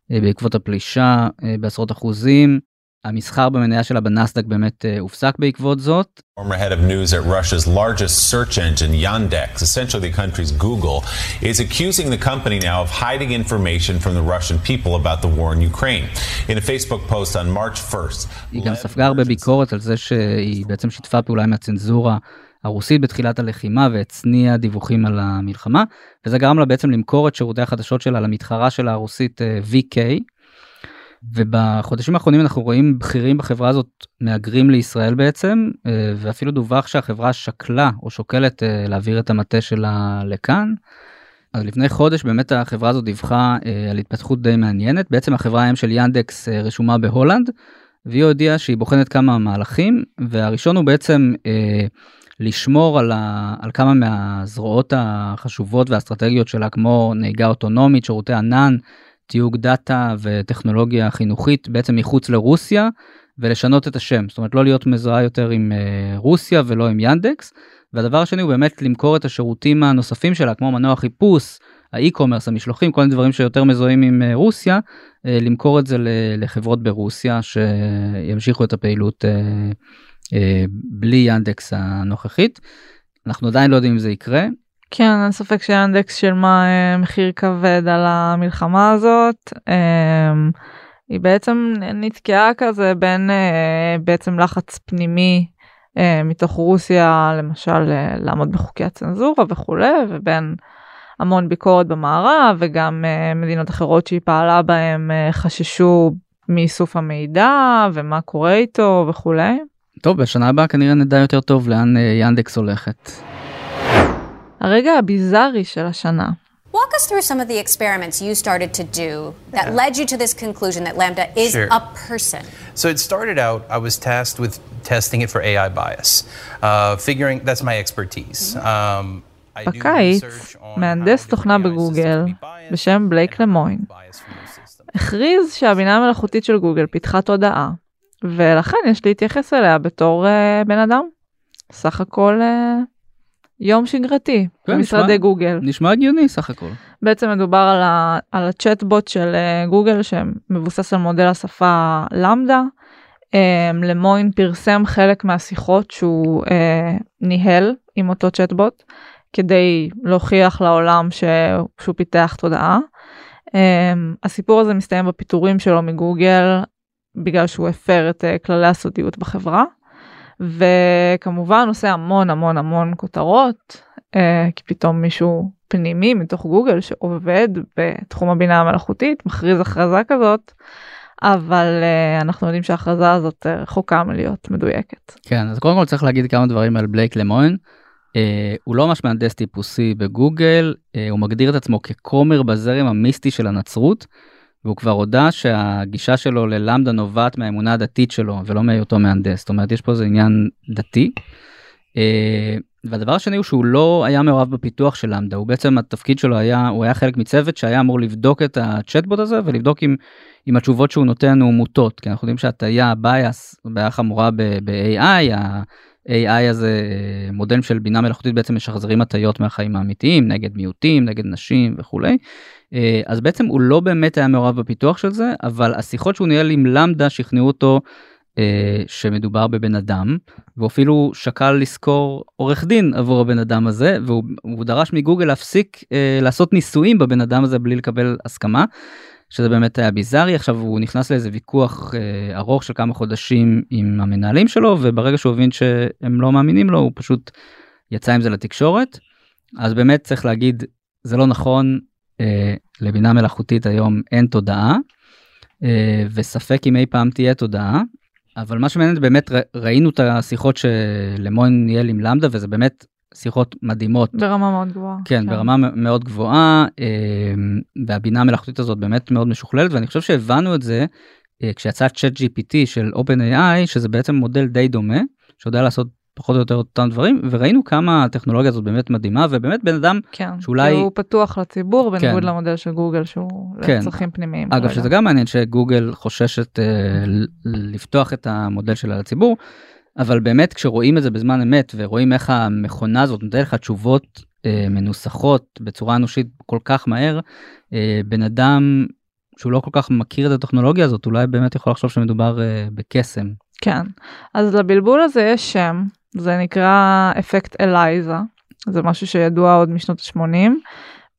בעקבות הפלישה בעשרות אחוזים. המסחר במניה שלה בנסדק באמת הופסק בעקבות זאת. Former head of news at Russia's largest search engine, Yandex, essentially the country's Google, is accusing the company now of hiding information from the Russian people about the war in Ukraine. In a Facebook post on March 1st, היא גם ספגה הרבה ביקורת על זה שהיא בעצם שיתפה פעולה עם הצנזורה הרוסית בתחילת הלחימה והצניעה דיווחים על המלחמה, וזה גרם לה בעצם למכור את שירותי החדשות שלה למתחרה שלה הרוסית VK. ובחודשים האחרונים אנחנו רואים בכירים בחברה הזאת מהגרים לישראל בעצם אה, ואפילו דווח שהחברה שקלה או שוקלת אה, להעביר את המטה שלה לכאן. אז לפני חודש באמת החברה הזאת דיווחה אה, על התפתחות די מעניינת בעצם החברה האם של ינדקס רשומה בהולנד והיא הודיעה שהיא בוחנת כמה מהלכים והראשון הוא בעצם לשמור על, ה, על כמה מהזרועות החשובות והאסטרטגיות שלה כמו נהיגה אוטונומית שירותי ענן תיוג דאטה וטכנולוגיה חינוכית בעצם מחוץ לרוסיה ולשנות את השם זאת אומרת לא להיות מזוהה יותר עם אה, רוסיה ולא עם ינדקס. והדבר השני הוא באמת למכור את השירותים הנוספים שלה כמו מנוע חיפוש ה e-commerce המשלוחים כל מיני דברים שיותר מזוהים עם אה, רוסיה אה, למכור את זה לחברות ברוסיה שימשיכו את הפעילות בלי ינדקס הנוכחית. אנחנו עדיין לא יודעים אם זה יקרה כן, אין ספק שאנדקס שילמה אה, מחיר כבד על המלחמה הזאת. אה, היא בעצם נתקעה כזה בין אה, בעצם לחץ פנימי מתוך רוסיה, למשל לעמוד בחוקי הצנזורה וכולי, ובין המון ביקורת במערב, וגם מדינות אחרות שהיא פעלה בהן חששו מאיסוף המידע ומה קורה איתו וכולי. טוב, בשנה הבאה כנראה נדע יותר טוב לאן ינדקס הולכת. הרגע הביזארי של השנה. Walk us through some of the experiments you started to do that yeah. led you to this conclusion that Lambda is sure. a person. So it started out, I was tasked with testing it for AI bias, uh, figuring that's my expertise. Um, בקיץ, מהנדס תוכנה בגוגל בשם בלייק למוין הכריז שהבינה המלאכותית של גוגל פיתחה תודעה ולכן יש להתייחס אליה בתור uh, בן אדם. סך הכל uh, יום שגרתי כן, במשרדי נשמע, גוגל. נשמע הגיוני סך הכל. בעצם מדובר על, ה, על הצ'טבוט של uh, גוגל שמבוסס על מודל השפה למדה. Um, למוין פרסם חלק מהשיחות שהוא uh, ניהל עם אותו צ'טבוט כדי להוכיח לעולם שהוא פיתח תודעה. הסיפור הזה מסתיים בפיטורים שלו מגוגל בגלל שהוא הפר את כללי הסודיות בחברה. וכמובן עושה המון המון המון כותרות, כי פתאום מישהו פנימי מתוך גוגל שעובד בתחום הבינה המלאכותית מכריז הכרזה כזאת. אבל uh, אנחנו יודעים שההכרזה הזאת רחוקה מלהיות מדויקת. כן, אז קודם כל צריך להגיד כמה דברים על בלייק למוין. Uh, הוא לא ממש מהנדס טיפוסי בגוגל, uh, הוא מגדיר את עצמו ככומר בזרם המיסטי של הנצרות, והוא כבר הודה שהגישה שלו ללמדה נובעת מהאמונה הדתית שלו ולא מהיותו מהנדס, זאת אומרת יש פה איזה עניין דתי. Uh, והדבר השני הוא שהוא לא היה מעורב בפיתוח של למדה, הוא בעצם התפקיד שלו היה, הוא היה חלק מצוות שהיה אמור לבדוק את הצ'טבוט הזה ולבדוק אם, אם התשובות שהוא נותן הוא מוטות, כי אנחנו יודעים שהטיה, bias, בעיה חמורה ב-AI, ה-AI הזה, מודל של בינה מלאכותית בעצם משחזרים הטיות מהחיים האמיתיים, נגד מיעוטים, נגד נשים וכולי. אז בעצם הוא לא באמת היה מעורב בפיתוח של זה, אבל השיחות שהוא ניהל עם למדה שכנעו אותו אה, שמדובר בבן אדם והוא אפילו שקל לשכור עורך דין עבור הבן אדם הזה והוא דרש מגוגל להפסיק אה, לעשות ניסויים בבן אדם הזה בלי לקבל הסכמה. שזה באמת היה ביזארי עכשיו הוא נכנס לאיזה ויכוח אה, ארוך של כמה חודשים עם המנהלים שלו וברגע שהוא הבין שהם לא מאמינים לו הוא פשוט יצא עם זה לתקשורת. אז באמת צריך להגיד זה לא נכון אה, לבינה מלאכותית היום אין תודעה. אה, וספק אם אי פעם תהיה תודעה אבל מה שמעניין באמת ראינו את השיחות שלמוין ניהל עם למדה וזה באמת שיחות מדהימות. ברמה מאוד גבוהה. כן, כן. ברמה מאוד גבוהה אמ, והבינה המלאכותית הזאת באמת מאוד משוכללת ואני חושב שהבנו את זה אה, כשיצא צ'אט gpt של OpenAI שזה בעצם מודל די דומה שיודע לעשות פחות או יותר אותם דברים וראינו כמה הטכנולוגיה הזאת באמת מדהימה ובאמת בן אדם כן, שאולי הוא פתוח לציבור בניגוד כן. למודל של גוגל שהוא כן. לצרכים פנימיים. אגב שזה גם מעניין שגוגל חוששת uh, לפתוח את המודל שלה לציבור אבל באמת כשרואים את זה בזמן אמת ורואים איך המכונה הזאת נותנת לך תשובות uh, מנוסחות בצורה אנושית כל כך מהר uh, בן אדם שהוא לא כל כך מכיר את הטכנולוגיה הזאת אולי באמת יכול לחשוב שמדובר uh, בקסם. כן אז לבלבול הזה יש שם זה נקרא אפקט אלייזה, זה משהו שידוע עוד משנות ה-80.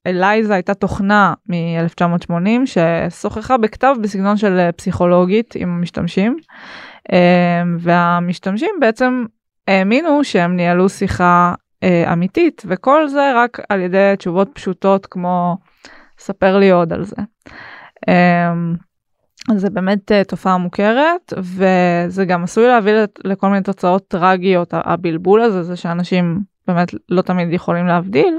אלייזה הייתה תוכנה מ-1980 ששוחחה בכתב בסגנון של פסיכולוגית עם המשתמשים, והמשתמשים בעצם האמינו שהם ניהלו שיחה אה, אמיתית, וכל זה רק על ידי תשובות פשוטות כמו ספר לי עוד על זה. אמ, זה באמת uh, תופעה מוכרת וזה גם עשוי להביא לכל מיני תוצאות טרגיות הבלבול הזה זה שאנשים באמת לא תמיד יכולים להבדיל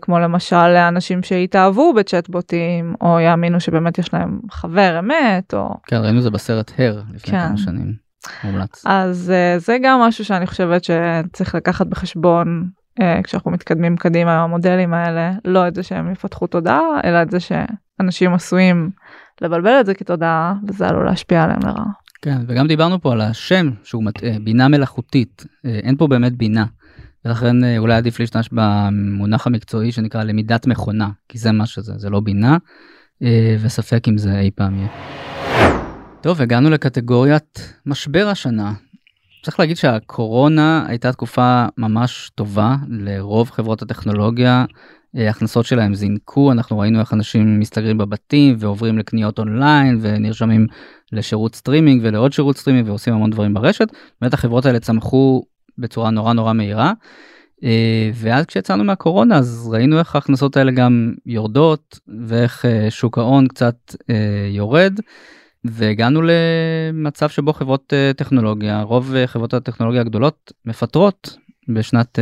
כמו למשל לאנשים שהתאהבו בצ'טבוטים או יאמינו שבאמת יש להם חבר אמת או כן ראינו זה בסרט הר לפני כן. כמה שנים. מומלץ. אז uh, זה גם משהו שאני חושבת שצריך לקחת בחשבון uh, כשאנחנו מתקדמים קדימה עם המודלים האלה לא את זה שהם יפתחו תודעה אלא את זה שאנשים עשויים לבלבל את זה כתודעה וזה עלול להשפיע עליהם לרעה. כן וגם דיברנו פה על השם שהוא מטעה בינה מלאכותית אה, אין פה באמת בינה. ולכן אה, אולי עדיף להשתמש במונח המקצועי שנקרא למידת מכונה כי זה מה שזה זה לא בינה אה, וספק אם זה אי פעם יהיה. טוב הגענו לקטגוריית משבר השנה. צריך להגיד שהקורונה הייתה תקופה ממש טובה לרוב חברות הטכנולוגיה אה, הכנסות שלהם זינקו אנחנו ראינו איך אנשים מסתגרים בבתים ועוברים לקניות אונליין ונרשמים לשירות סטרימינג ולעוד שירות סטרימינג ועושים המון דברים ברשת באמת החברות האלה צמחו בצורה נורא נורא מהירה. אה, ואז כשיצאנו מהקורונה אז ראינו איך ההכנסות האלה גם יורדות ואיך אה, שוק ההון קצת יורד. והגענו למצב שבו חברות טכנולוגיה רוב חברות הטכנולוגיה הגדולות מפטרות בשנת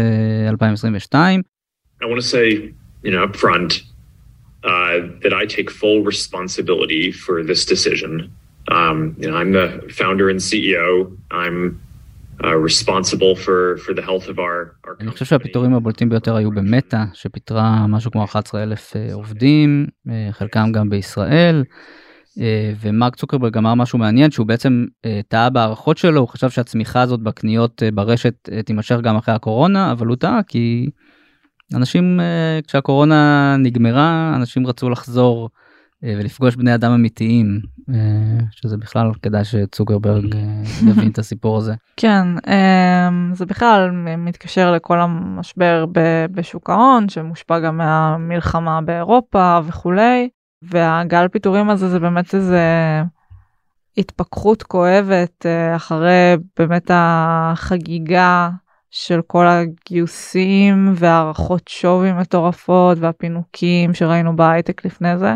2022. I want to say you know, front uh, that I take full responsibility for this decision. Um, you know, I'm the founder and CEO. I'm אני חושב שהפיטורים הבולטים ביותר היו במטא, שפיטרה משהו כמו 11 אלף עובדים, חלקם גם בישראל. ומרק צוקרברג אמר משהו מעניין שהוא בעצם טעה בהערכות שלו הוא חשב שהצמיחה הזאת בקניות ברשת תימשך גם אחרי הקורונה אבל הוא טעה כי אנשים אה, כשהקורונה נגמרה אנשים רצו לחזור אה, ולפגוש בני אדם אמיתיים, אה, שזה בכלל כדאי שצוקרברג אה, יבין את הסיפור הזה. כן, זה בכלל מתקשר לכל המשבר בשוק ההון, שמושפע גם מהמלחמה באירופה וכולי, והגל פיטורים הזה זה באמת איזה התפכחות כואבת אחרי באמת החגיגה של כל הגיוסים והערכות שווי מטורפות והפינוקים שראינו בהייטק לפני זה.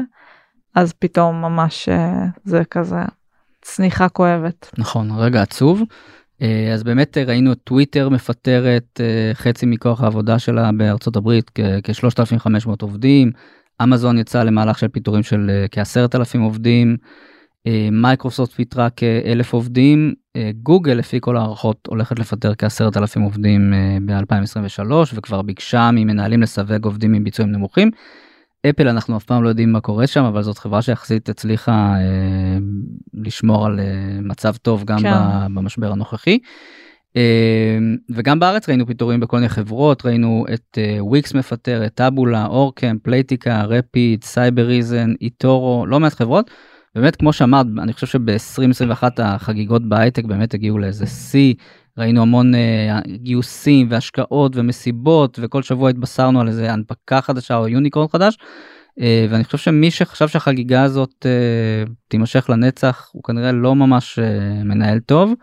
אז פתאום ממש אה, זה כזה צניחה כואבת. נכון, רגע עצוב. אה, אז באמת ראינו את טוויטר מפטרת אה, חצי מכוח העבודה שלה בארצות הברית, כ-3,500 עובדים. אמזון יצא למהלך של פיטורים של כ-10,000 עובדים. מייקרוסופט פיטרה כ-1,000 עובדים. גוגל לפי כל הערכות הולכת לפטר כ-10,000 עובדים ב-2023 וכבר ביקשה ממנהלים לסווג עובדים עם ביצועים נמוכים. אפל אנחנו אף פעם לא יודעים מה קורה שם אבל זאת חברה שיחסית הצליחה אה, לשמור על אה, מצב טוב גם כן. במשבר הנוכחי. אה, וגם בארץ ראינו פיטורים בכל מיני חברות ראינו את אה, וויקס מפטרת, טאבולה אורקם פלייטיקה רפיד סייבריזן איטורו לא מעט חברות. באמת כמו שאמרת אני חושב שב-2021 החגיגות בהייטק באמת הגיעו לאיזה שיא ראינו המון אה, גיוסים והשקעות ומסיבות וכל שבוע התבשרנו על איזה הנפקה חדשה או יוניקורן חדש. אה, ואני חושב שמי שחשב שהחגיגה הזאת אה, תימשך לנצח הוא כנראה לא ממש אה, מנהל טוב.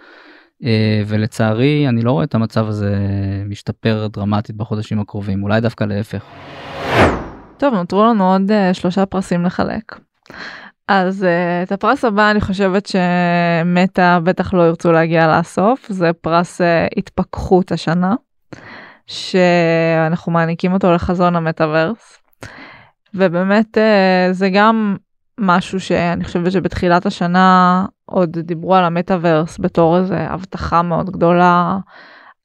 אה, ולצערי אני לא רואה את המצב הזה משתפר דרמטית בחודשים הקרובים אולי דווקא להפך. טוב נותרו לנו עוד uh, שלושה פרסים לחלק. אז uh, את הפרס הבא אני חושבת שמטה בטח לא ירצו להגיע לסוף זה פרס uh, התפכחות השנה שאנחנו מעניקים אותו לחזון המטאוורס. ובאמת uh, זה גם משהו שאני חושבת שבתחילת השנה עוד דיברו על המטאוורס בתור איזה הבטחה מאוד גדולה.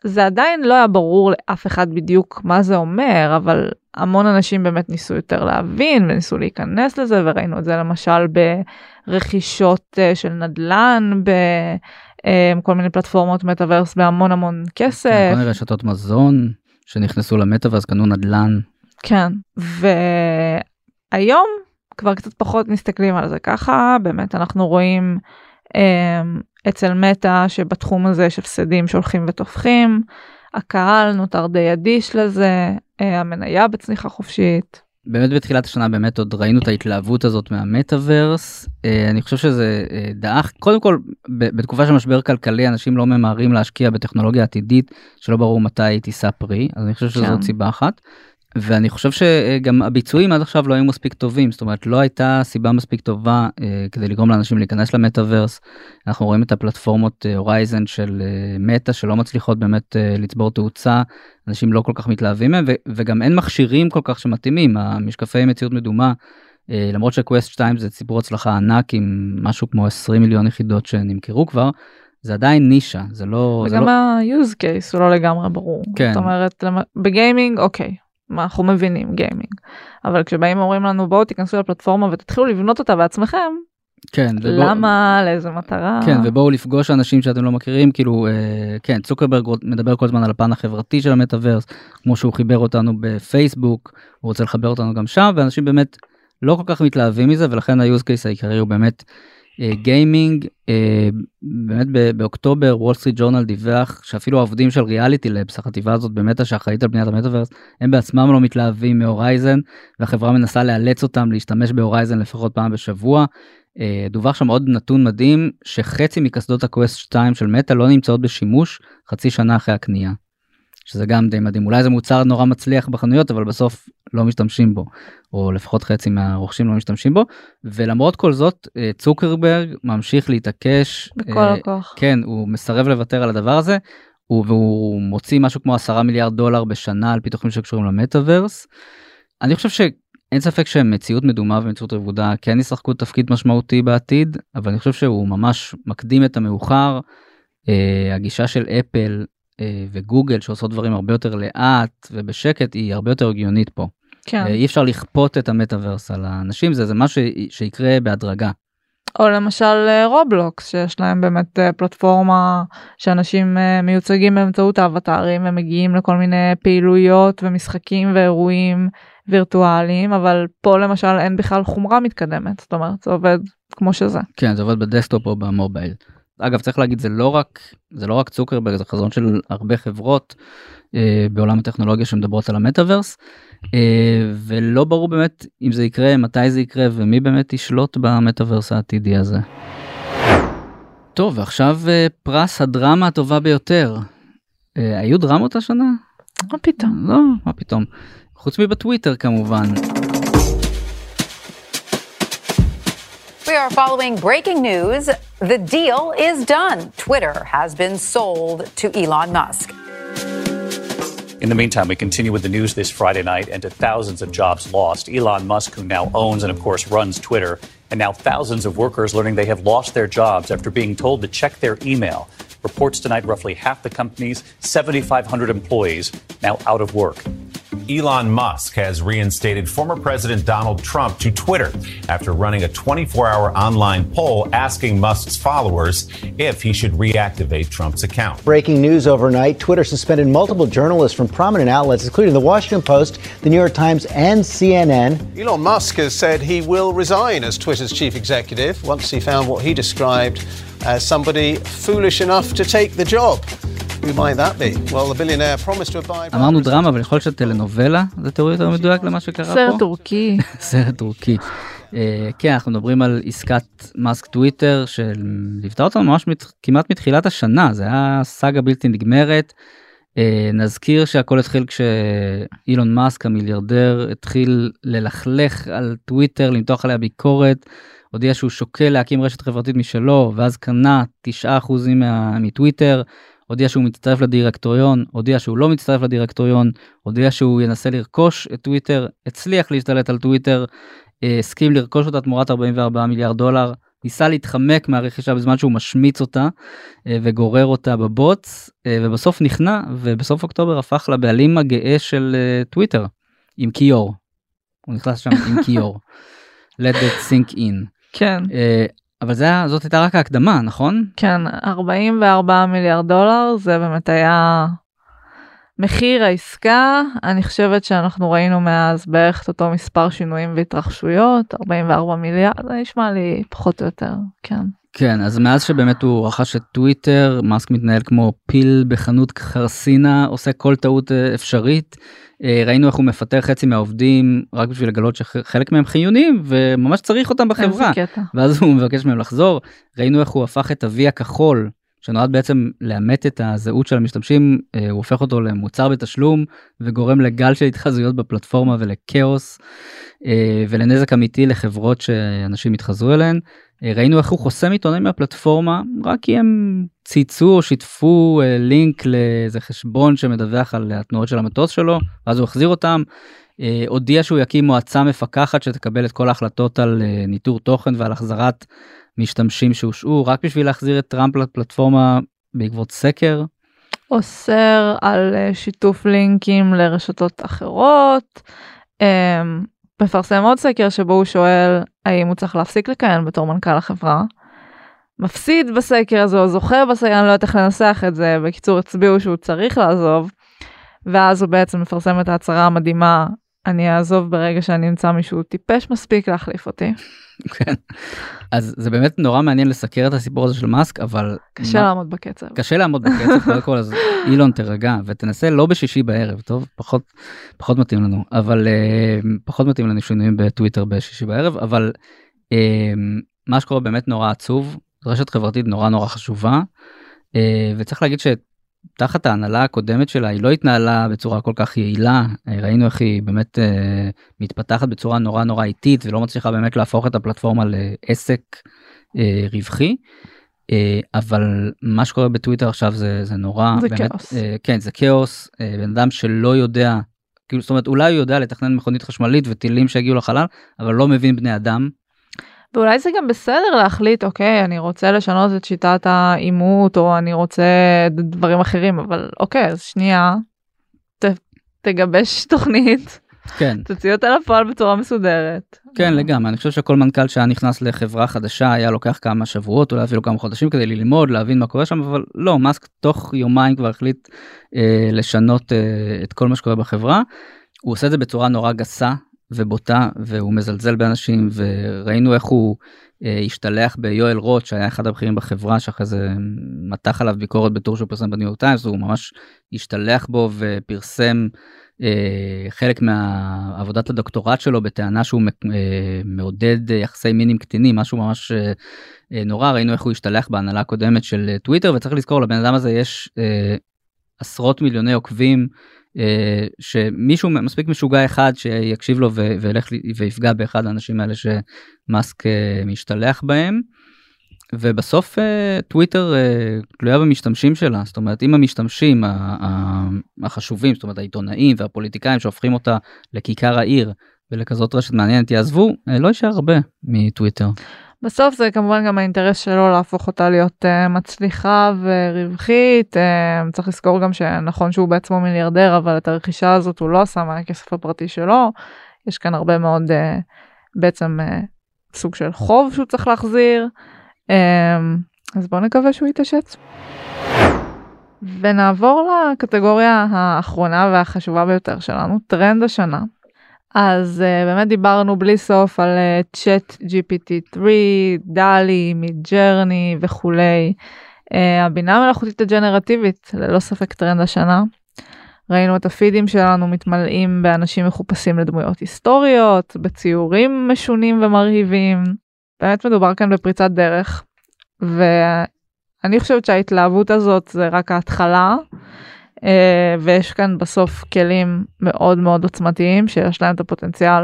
זה עדיין לא היה ברור לאף אחד בדיוק מה זה אומר אבל המון אנשים באמת ניסו יותר להבין וניסו להיכנס לזה וראינו את זה למשל ברכישות אה, של נדל"ן בכל מיני פלטפורמות מטאוורס בהמון המון כסף. כן, כל מיני רשתות מזון שנכנסו למטאוורס קנו נדל"ן. כן והיום כבר קצת פחות מסתכלים על זה ככה באמת אנחנו רואים אה, אצל מטא שבתחום הזה יש הפסדים שהולכים ותופחים. הקהל נותר די אדיש לזה, אה, המניה בצניחה חופשית. באמת בתחילת השנה באמת עוד ראינו את ההתלהבות הזאת מהמטאוורס אה, אני חושב שזה אה, דעך קודם כל בתקופה של משבר כלכלי אנשים לא ממהרים להשקיע בטכנולוגיה עתידית שלא ברור מתי היא תישא פרי אז אני חושב שזאת כן. סיבה אחת. ואני חושב שגם הביצועים עד עכשיו לא היו מספיק טובים זאת אומרת לא הייתה סיבה מספיק טובה אה, כדי לגרום לאנשים להיכנס למטאוורס. אנחנו רואים את הפלטפורמות הורייזן אה, של אה, מטא שלא מצליחות באמת אה, לצבור תאוצה אנשים לא כל כך מתלהבים מהם וגם אין מכשירים כל כך שמתאימים המשקפי מציאות מדומה. אה, למרות שקווסט 2 זה ציבור הצלחה ענק עם משהו כמו 20 מיליון יחידות שנמכרו כבר. זה עדיין נישה זה לא וגם לא... ה-use case הוא לא לגמרי ברור כן. זאת אומרת בגיימינג אוקיי אנחנו מבינים גיימינג אבל כשבאים אומרים לנו בואו תיכנסו לפלטפורמה ותתחילו לבנות אותה בעצמכם. כן למה ובוא... לאיזה מטרה כן ובואו לפגוש אנשים שאתם לא מכירים כאילו אה, כן צוקרברג מדבר כל הזמן על הפן החברתי של המטאוורס כמו שהוא חיבר אותנו בפייסבוק הוא רוצה לחבר אותנו גם שם ואנשים באמת לא כל כך מתלהבים מזה ולכן ה use case העיקרי הוא באמת גיימינג אה, אה, אה, באמת באוקטובר וול סטריט ג'ורנל דיווח שאפילו העובדים של ריאליטי לבס החטיבה הזאת באמת שאחראית על בניית המטאוורס הם בעצמם לא מתלהבים מהורייזן והחברה מנסה לאלץ אותם להשתמש בהורייזן לפחות פעם בשבוע. אה, דווח שם עוד נתון מדהים שחצי מקסדות הקווסט 2 של מטא לא נמצאות בשימוש חצי שנה אחרי הקנייה. שזה גם די מדהים אולי זה מוצר נורא מצליח בחנויות אבל בסוף לא משתמשים בו או לפחות חצי מהרוכשים לא משתמשים בו ולמרות כל זאת אה, צוקרברג ממשיך להתעקש בכל אה, הכוח כן הוא מסרב לוותר על הדבר הזה הוא, והוא מוציא משהו כמו 10 מיליארד דולר בשנה על פיתוחים שקשורים למטאוורס. אני חושב שאין ספק שמציאות מדומה ומציאות רבודה כן ישחקו תפקיד משמעותי בעתיד אבל אני חושב שהוא ממש מקדים את המאוחר. Uh, הגישה של אפל וגוגל שעושות דברים הרבה יותר לאט ובשקט היא הרבה יותר הגיונית פה. כן. אה, אי אפשר לכפות את המטאוורס על האנשים זה זה משהו שיקרה בהדרגה. או למשל אה, רובלוקס שיש להם באמת פלטפורמה שאנשים מיוצגים באמצעות האבטרים ומגיעים לכל מיני פעילויות ומשחקים ואירועים וירטואליים אבל פה למשל אין בכלל חומרה מתקדמת זאת אומרת זה עובד כמו שזה. כן זה עובד בדסקטופ או במובייל. אגב צריך להגיד זה לא רק זה לא רק צוקרברג זה חזון של הרבה חברות אה, בעולם הטכנולוגיה שמדברות על המטאוורס אה, ולא ברור באמת אם זה יקרה מתי זה יקרה ומי באמת ישלוט במטאוורס העתידי הזה. טוב ועכשיו אה, פרס הדרמה הטובה ביותר. אה, היו דרמות השנה? מה פתאום? לא מה פתאום. חוץ מבטוויטר כמובן. Are following breaking news. The deal is done. Twitter has been sold to Elon Musk. In the meantime, we continue with the news this Friday night and to thousands of jobs lost. Elon Musk, who now owns and, of course, runs Twitter, and now thousands of workers learning they have lost their jobs after being told to check their email. Reports tonight roughly half the company's 7,500 employees now out of work. Elon Musk has reinstated former President Donald Trump to Twitter after running a 24 hour online poll asking Musk's followers if he should reactivate Trump's account. Breaking news overnight Twitter suspended multiple journalists from prominent outlets, including the Washington Post, the New York Times, and CNN. Elon Musk has said he will resign as Twitter's chief executive once he found what he described as somebody foolish enough to take the job. אמרנו דרמה אבל יכול להיות שטלנובלה זה תיאור יותר מדויק למה שקרה פה. סרט טורקי. סרט טורקי. כן אנחנו מדברים על עסקת מאסק טוויטר שליוותה אותנו ממש כמעט מתחילת השנה זה היה סאגה בלתי נגמרת. נזכיר שהכל התחיל כשאילון מאסק המיליארדר התחיל ללכלך על טוויטר למתוח עליה ביקורת. הודיע שהוא שוקל להקים רשת חברתית משלו ואז קנה 9% מטוויטר הודיע שהוא מצטרף לדירקטוריון, הודיע שהוא לא מצטרף לדירקטוריון, הודיע שהוא ינסה לרכוש את טוויטר, הצליח להשתלט על טוויטר, אה, הסכים לרכוש אותה תמורת 44 מיליארד דולר, ניסה להתחמק מהרכישה בזמן שהוא משמיץ אותה אה, וגורר אותה בבוץ, אה, ובסוף נכנע, ובסוף אוקטובר הפך לבעלים הגאה של טוויטר, עם קיור. הוא נכנס שם עם קיור. let it sink in. כן. אבל זה, זאת הייתה רק ההקדמה, נכון? כן, 44 מיליארד דולר, זה באמת היה מחיר העסקה. אני חושבת שאנחנו ראינו מאז בערך את אותו מספר שינויים והתרחשויות, 44 מיליארד, זה נשמע לי פחות או יותר, כן. כן, אז מאז שבאמת הוא רכש את טוויטר, מאסק מתנהל כמו פיל בחנות חרסינה, עושה כל טעות אה, אפשרית. אה, ראינו איך הוא מפטר חצי מהעובדים רק בשביל לגלות שחלק מהם חיוניים וממש צריך אותם בחברה. ואז הוא מבקש מהם לחזור. ראינו איך הוא הפך את ה-V הכחול, שנועד בעצם לאמת את הזהות של המשתמשים, אה, הוא הופך אותו למוצר בתשלום וגורם לגל של התחזויות בפלטפורמה ולכאוס ולנזק אמיתי לחברות שאנשים התחזו אליהן. אה, ראינו איך הוא חוסם עיתונאים מהפלטפורמה רק כי הם צייצו או שיתפו אה, לינק לאיזה חשבון שמדווח על התנועות של המטוס שלו ואז הוא החזיר אותם. אה, הודיע שהוא יקים מועצה מפקחת שתקבל את כל ההחלטות על ניטור תוכן ועל החזרת משתמשים שהושעו רק בשביל להחזיר את טראמפ לפלטפורמה בעקבות סקר. אוסר על שיתוף לינקים לרשתות אחרות. מפרסם עוד סקר שבו הוא שואל האם הוא צריך להפסיק לכהן בתור מנכ"ל החברה. מפסיד בסקר הזה או זוכה בסקר, אני לא יודעת איך לנסח את זה, בקיצור הצביעו שהוא צריך לעזוב. ואז הוא בעצם מפרסם את ההצהרה המדהימה אני אעזוב ברגע שאני אמצא מישהו טיפש מספיק להחליף אותי. כן. אז זה באמת נורא מעניין לסקר את הסיפור הזה של מאסק אבל קשה מה... לעמוד בקצב קשה לעמוד בקצב קודם כל אז אילון תרגע ותנסה לא בשישי בערב טוב פחות פחות מתאים לנו אבל uh, פחות מתאים לנו שינויים בטוויטר בשישי בערב אבל uh, מה שקורה באמת נורא עצוב רשת חברתית נורא נורא חשובה uh, וצריך להגיד ש... תחת ההנהלה הקודמת שלה היא לא התנהלה בצורה כל כך יעילה ראינו איך היא באמת uh, מתפתחת בצורה נורא נורא איטית ולא מצליחה באמת להפוך את הפלטפורמה לעסק uh, רווחי. Uh, אבל מה שקורה בטוויטר עכשיו זה זה נורא זה באמת, כאוס. Uh, כן זה כאוס uh, בן אדם שלא יודע כאילו זאת אומרת אולי הוא יודע לתכנן מכונית חשמלית וטילים שהגיעו לחלל אבל לא מבין בני אדם ואולי זה גם בסדר להחליט אוקיי אני רוצה לשנות את שיטת העימות או אני רוצה דברים אחרים אבל אוקיי אז שנייה ת, תגבש תוכנית. כן. תוציא אותה לפועל בצורה מסודרת. כן לגמרי אני חושב שכל מנכ"ל שהיה נכנס לחברה חדשה היה לוקח כמה שבועות אולי אפילו כמה חודשים כדי ללמוד להבין מה קורה שם אבל לא מאסק תוך יומיים כבר החליט אה, לשנות אה, את כל מה שקורה בחברה. הוא עושה את זה בצורה נורא גסה ובוטה והוא מזלזל באנשים וראינו איך הוא אה, השתלח ביואל רוט שהיה אחד הבכירים בחברה שאחרי זה מתח עליו ביקורת בטור שהוא פרסם בניו יורק טיימס הוא ממש השתלח בו ופרסם אה, חלק מעבודת הדוקטורט שלו בטענה שהוא אה, מעודד יחסי מין עם קטינים משהו ממש אה, אה, נורא ראינו איך הוא השתלח בהנהלה הקודמת של אה, טוויטר וצריך לזכור לבן אדם הזה יש אה, עשרות מיליוני עוקבים. אה, שמישהו מספיק משוגע אחד שיקשיב לו וילך ויפגע באחד האנשים האלה שמאסק אה, משתלח בהם. ובסוף אה, טוויטר תלויה במשתמשים שלה זאת אומרת אם המשתמשים החשובים זאת אומרת העיתונאים והפוליטיקאים שהופכים אותה לכיכר העיר ולכזאת רשת מעניינת יעזבו לא יישאר הרבה מטוויטר. בסוף זה כמובן גם האינטרס שלו להפוך אותה להיות uh, מצליחה ורווחית. Uh, צריך לזכור גם שנכון שהוא בעצמו מיליארדר, אבל את הרכישה הזאת הוא לא עשה מהכסף הפרטי שלו. יש כאן הרבה מאוד אה, בעצם אה, סוג של חוב שהוא צריך להחזיר. אה, אז בואו נקווה שהוא יתעשת. ונעבור לקטגוריה האחרונה והחשובה ביותר שלנו, טרנד השנה. אז אה, באמת דיברנו בלי סוף על אה, GPT-3, דלי, מידג'רני וכולי. אה, הבינה המלאכותית הג'נרטיבית, ללא ספק טרנד השנה. ראינו את הפידים שלנו מתמלאים באנשים מחופשים לדמויות היסטוריות, בציורים משונים ומרהיבים. באמת מדובר כאן בפריצת דרך. ואני חושבת שההתלהבות הזאת זה רק ההתחלה. אה, ויש כאן בסוף כלים מאוד מאוד עוצמתיים שיש להם את הפוטנציאל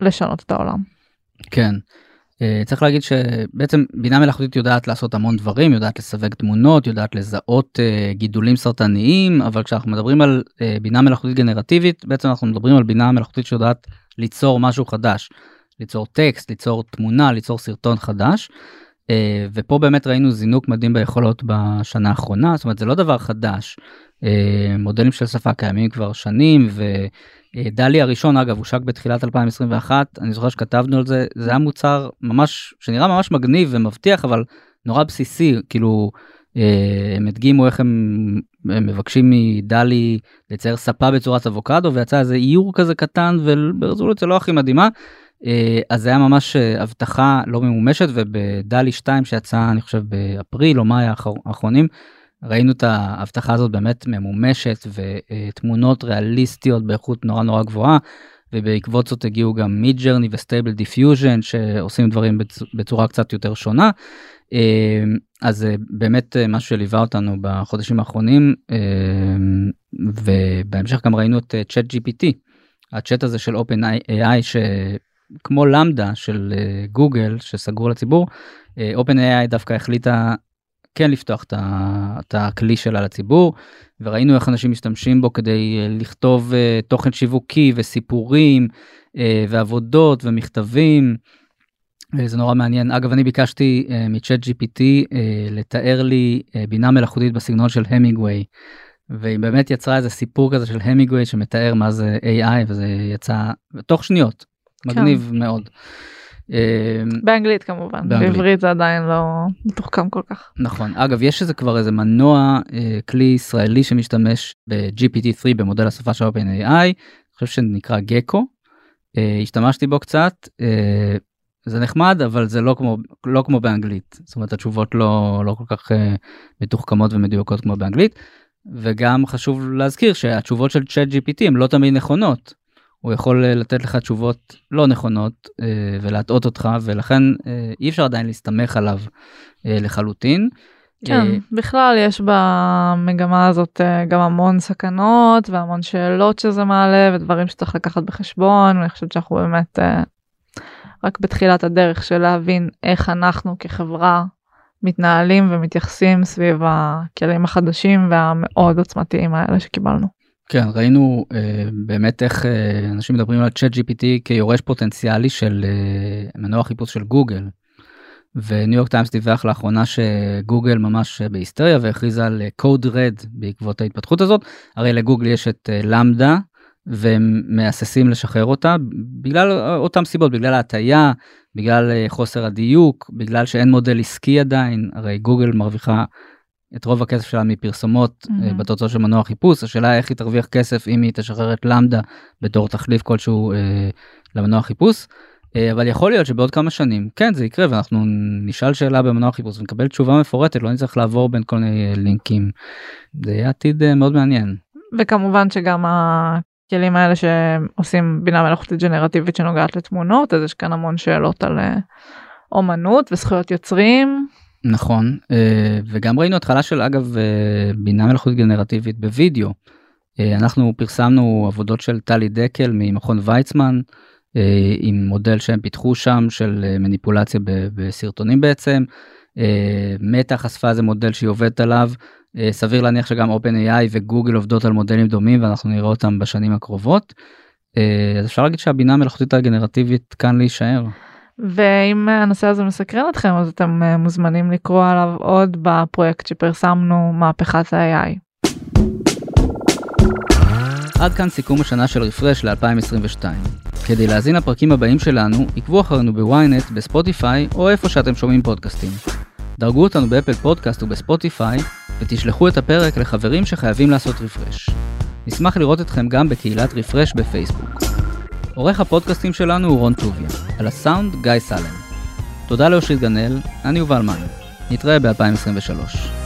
לשנות את העולם. כן. אה, צריך להגיד שבעצם בינה מלאכותית יודעת לעשות המון דברים, יודעת לסווג תמונות, יודעת לזהות אה, גידולים סרטניים, אבל כשאנחנו מדברים על בינה מלאכותית גנרטיבית, בעצם אנחנו מדברים על בינה מלאכותית שיודעת ליצור משהו חדש, ליצור טקסט, ליצור תמונה, ליצור סרטון חדש. ופה באמת ראינו זינוק מדהים ביכולות בשנה האחרונה, זאת אומרת זה לא דבר חדש. אה, מודלים של שפה קיימים כבר שנים ודלי הראשון אגב הושק בתחילת 2021 אני זוכר שכתבנו על זה זה היה מוצר ממש שנראה ממש מגניב ומבטיח אבל נורא בסיסי כאילו אה, הם הדגימו איך הם, הם מבקשים מדלי לצייר ספה בצורת אבוקדו ויצא איזה איור כזה קטן וברזולוציה לא הכי מדהימה. אה, אז זה היה ממש הבטחה לא ממומשת ובדלי 2 שיצא אני חושב באפריל או מאי האחרונים ראינו את ההבטחה הזאת באמת ממומשת ותמונות ריאליסטיות באיכות נורא נורא גבוהה ובעקבות זאת הגיעו גם מידג'רני וסטייבל דיפיוז'ן שעושים דברים בצורה קצת יותר שונה. אה, אז זה באמת משהו שליווה אותנו בחודשים האחרונים אה, ובהמשך גם ראינו את צ'אט gpt הצ'אט הזה של open ai שכמו למדה של גוגל שסגרו לציבור open ai דווקא החליטה כן לפתוח את הכלי שלה לציבור וראינו איך אנשים משתמשים בו כדי אה, לכתוב אה, תוכן שיווקי וסיפורים אה, ועבודות ומכתבים. זה נורא מעניין אגב אני ביקשתי מצ'אט gpt לתאר לי בינה מלאכותית בסגנון של המינגווי והיא באמת יצרה איזה סיפור כזה של המינגווי שמתאר מה זה ai וזה יצא תוך שניות מגניב כן. מאוד. אמ, באנגלית כמובן, באנגלית. בעברית זה עדיין לא מתוחכם כל כך. נכון, אגב יש איזה כבר איזה מנוע אה, כלי ישראלי שמשתמש ב-GPT-3 במודל השפה של OpenAI, אני חושב שנקרא גקו, אה, השתמשתי בו קצת, אה, זה נחמד אבל זה לא כמו לא כמו באנגלית. זאת אומרת התשובות לא לא כל כך אה, מתוחכמות ומדויקות כמו באנגלית. וגם חשוב להזכיר שהתשובות של צ'אט gpt הם לא תמיד נכונות הוא יכול אה, לתת לך תשובות לא נכונות אה, ולהטעות אותך ולכן אה, אי אפשר עדיין להסתמך עליו לחלוטין. כן, בכלל יש במגמה הזאת גם המון סכנות והמון שאלות שזה מעלה ודברים שצריך לקחת בחשבון ואני חושבת שאנחנו באמת רק בתחילת הדרך של להבין איך אנחנו כחברה מתנהלים ומתייחסים סביב הכלים החדשים והמאוד עוצמתיים האלה שקיבלנו. כן ראינו uh, באמת איך uh, אנשים מדברים על צ'אט gpt כיורש פוטנציאלי של uh, מנוע חיפוש של גוגל. וניו יורק טיימס דיווח לאחרונה שגוגל ממש בהיסטריה והכריזה על קוד רד בעקבות ההתפתחות הזאת הרי לגוגל יש את למדה והם מהססים לשחרר אותה בגלל אותם סיבות בגלל ההטייה בגלל חוסר הדיוק בגלל שאין מודל עסקי עדיין הרי גוגל מרוויחה את רוב הכסף שלה מפרסומות mm-hmm. בתוצאות של מנוע חיפוש, השאלה איך היא תרוויח כסף אם היא תשחרר את למדה בתור תחליף כלשהו אה, למנוע חיפוש. אה, אבל יכול להיות שבעוד כמה שנים כן זה יקרה ואנחנו נשאל שאלה במנוע חיפוש ונקבל תשובה מפורטת לא נצטרך לעבור בין כל מיני לינקים. זה יהיה עתיד אה, מאוד מעניין. וכמובן שגם הכלים האלה שעושים בינה מלאכותית ג'נרטיבית שנוגעת לתמונות אז יש כאן המון שאלות על אה, אומנות וזכויות יוצרים. נכון וגם ראינו התחלה של אגב בינה מלאכותית גנרטיבית בווידאו. אנחנו פרסמנו עבודות של טלי דקל ממכון ויצמן. אה, עם מודל שהם פיתחו שם של אה, מניפולציה בסרטונים בעצם. אה, מטה חשפה איזה מודל שהיא עובדת עליו. סביר להניח שגם OpenAI וגוגל עובדות על מודלים דומים ואנחנו נראה אותם בשנים הקרובות. אז אפשר להגיד שהבינה המלאכותית הגנרטיבית כאן להישאר. ואם הנושא הזה מסקרן אתכם אז אתם מוזמנים לקרוא עליו עוד בפרויקט שפרסמנו מהפכת ה-AI. עד כאן סיכום השנה של רפרש ל-2022. כדי להזין לפרקים הבאים שלנו, עקבו אחרינו בוויינט, בספוטיפיי או איפה שאתם שומעים פודקאסטים. דרגו אותנו באפל פודקאסט ובספוטיפיי, ותשלחו את הפרק לחברים שחייבים לעשות רפרש. נשמח לראות אתכם גם בקהילת רפרש בפייסבוק. עורך הפודקאסטים שלנו הוא רון טוביה, על הסאונד גיא סלם. תודה לאושית גנאל, אני יובל מן. נתראה ב-2023.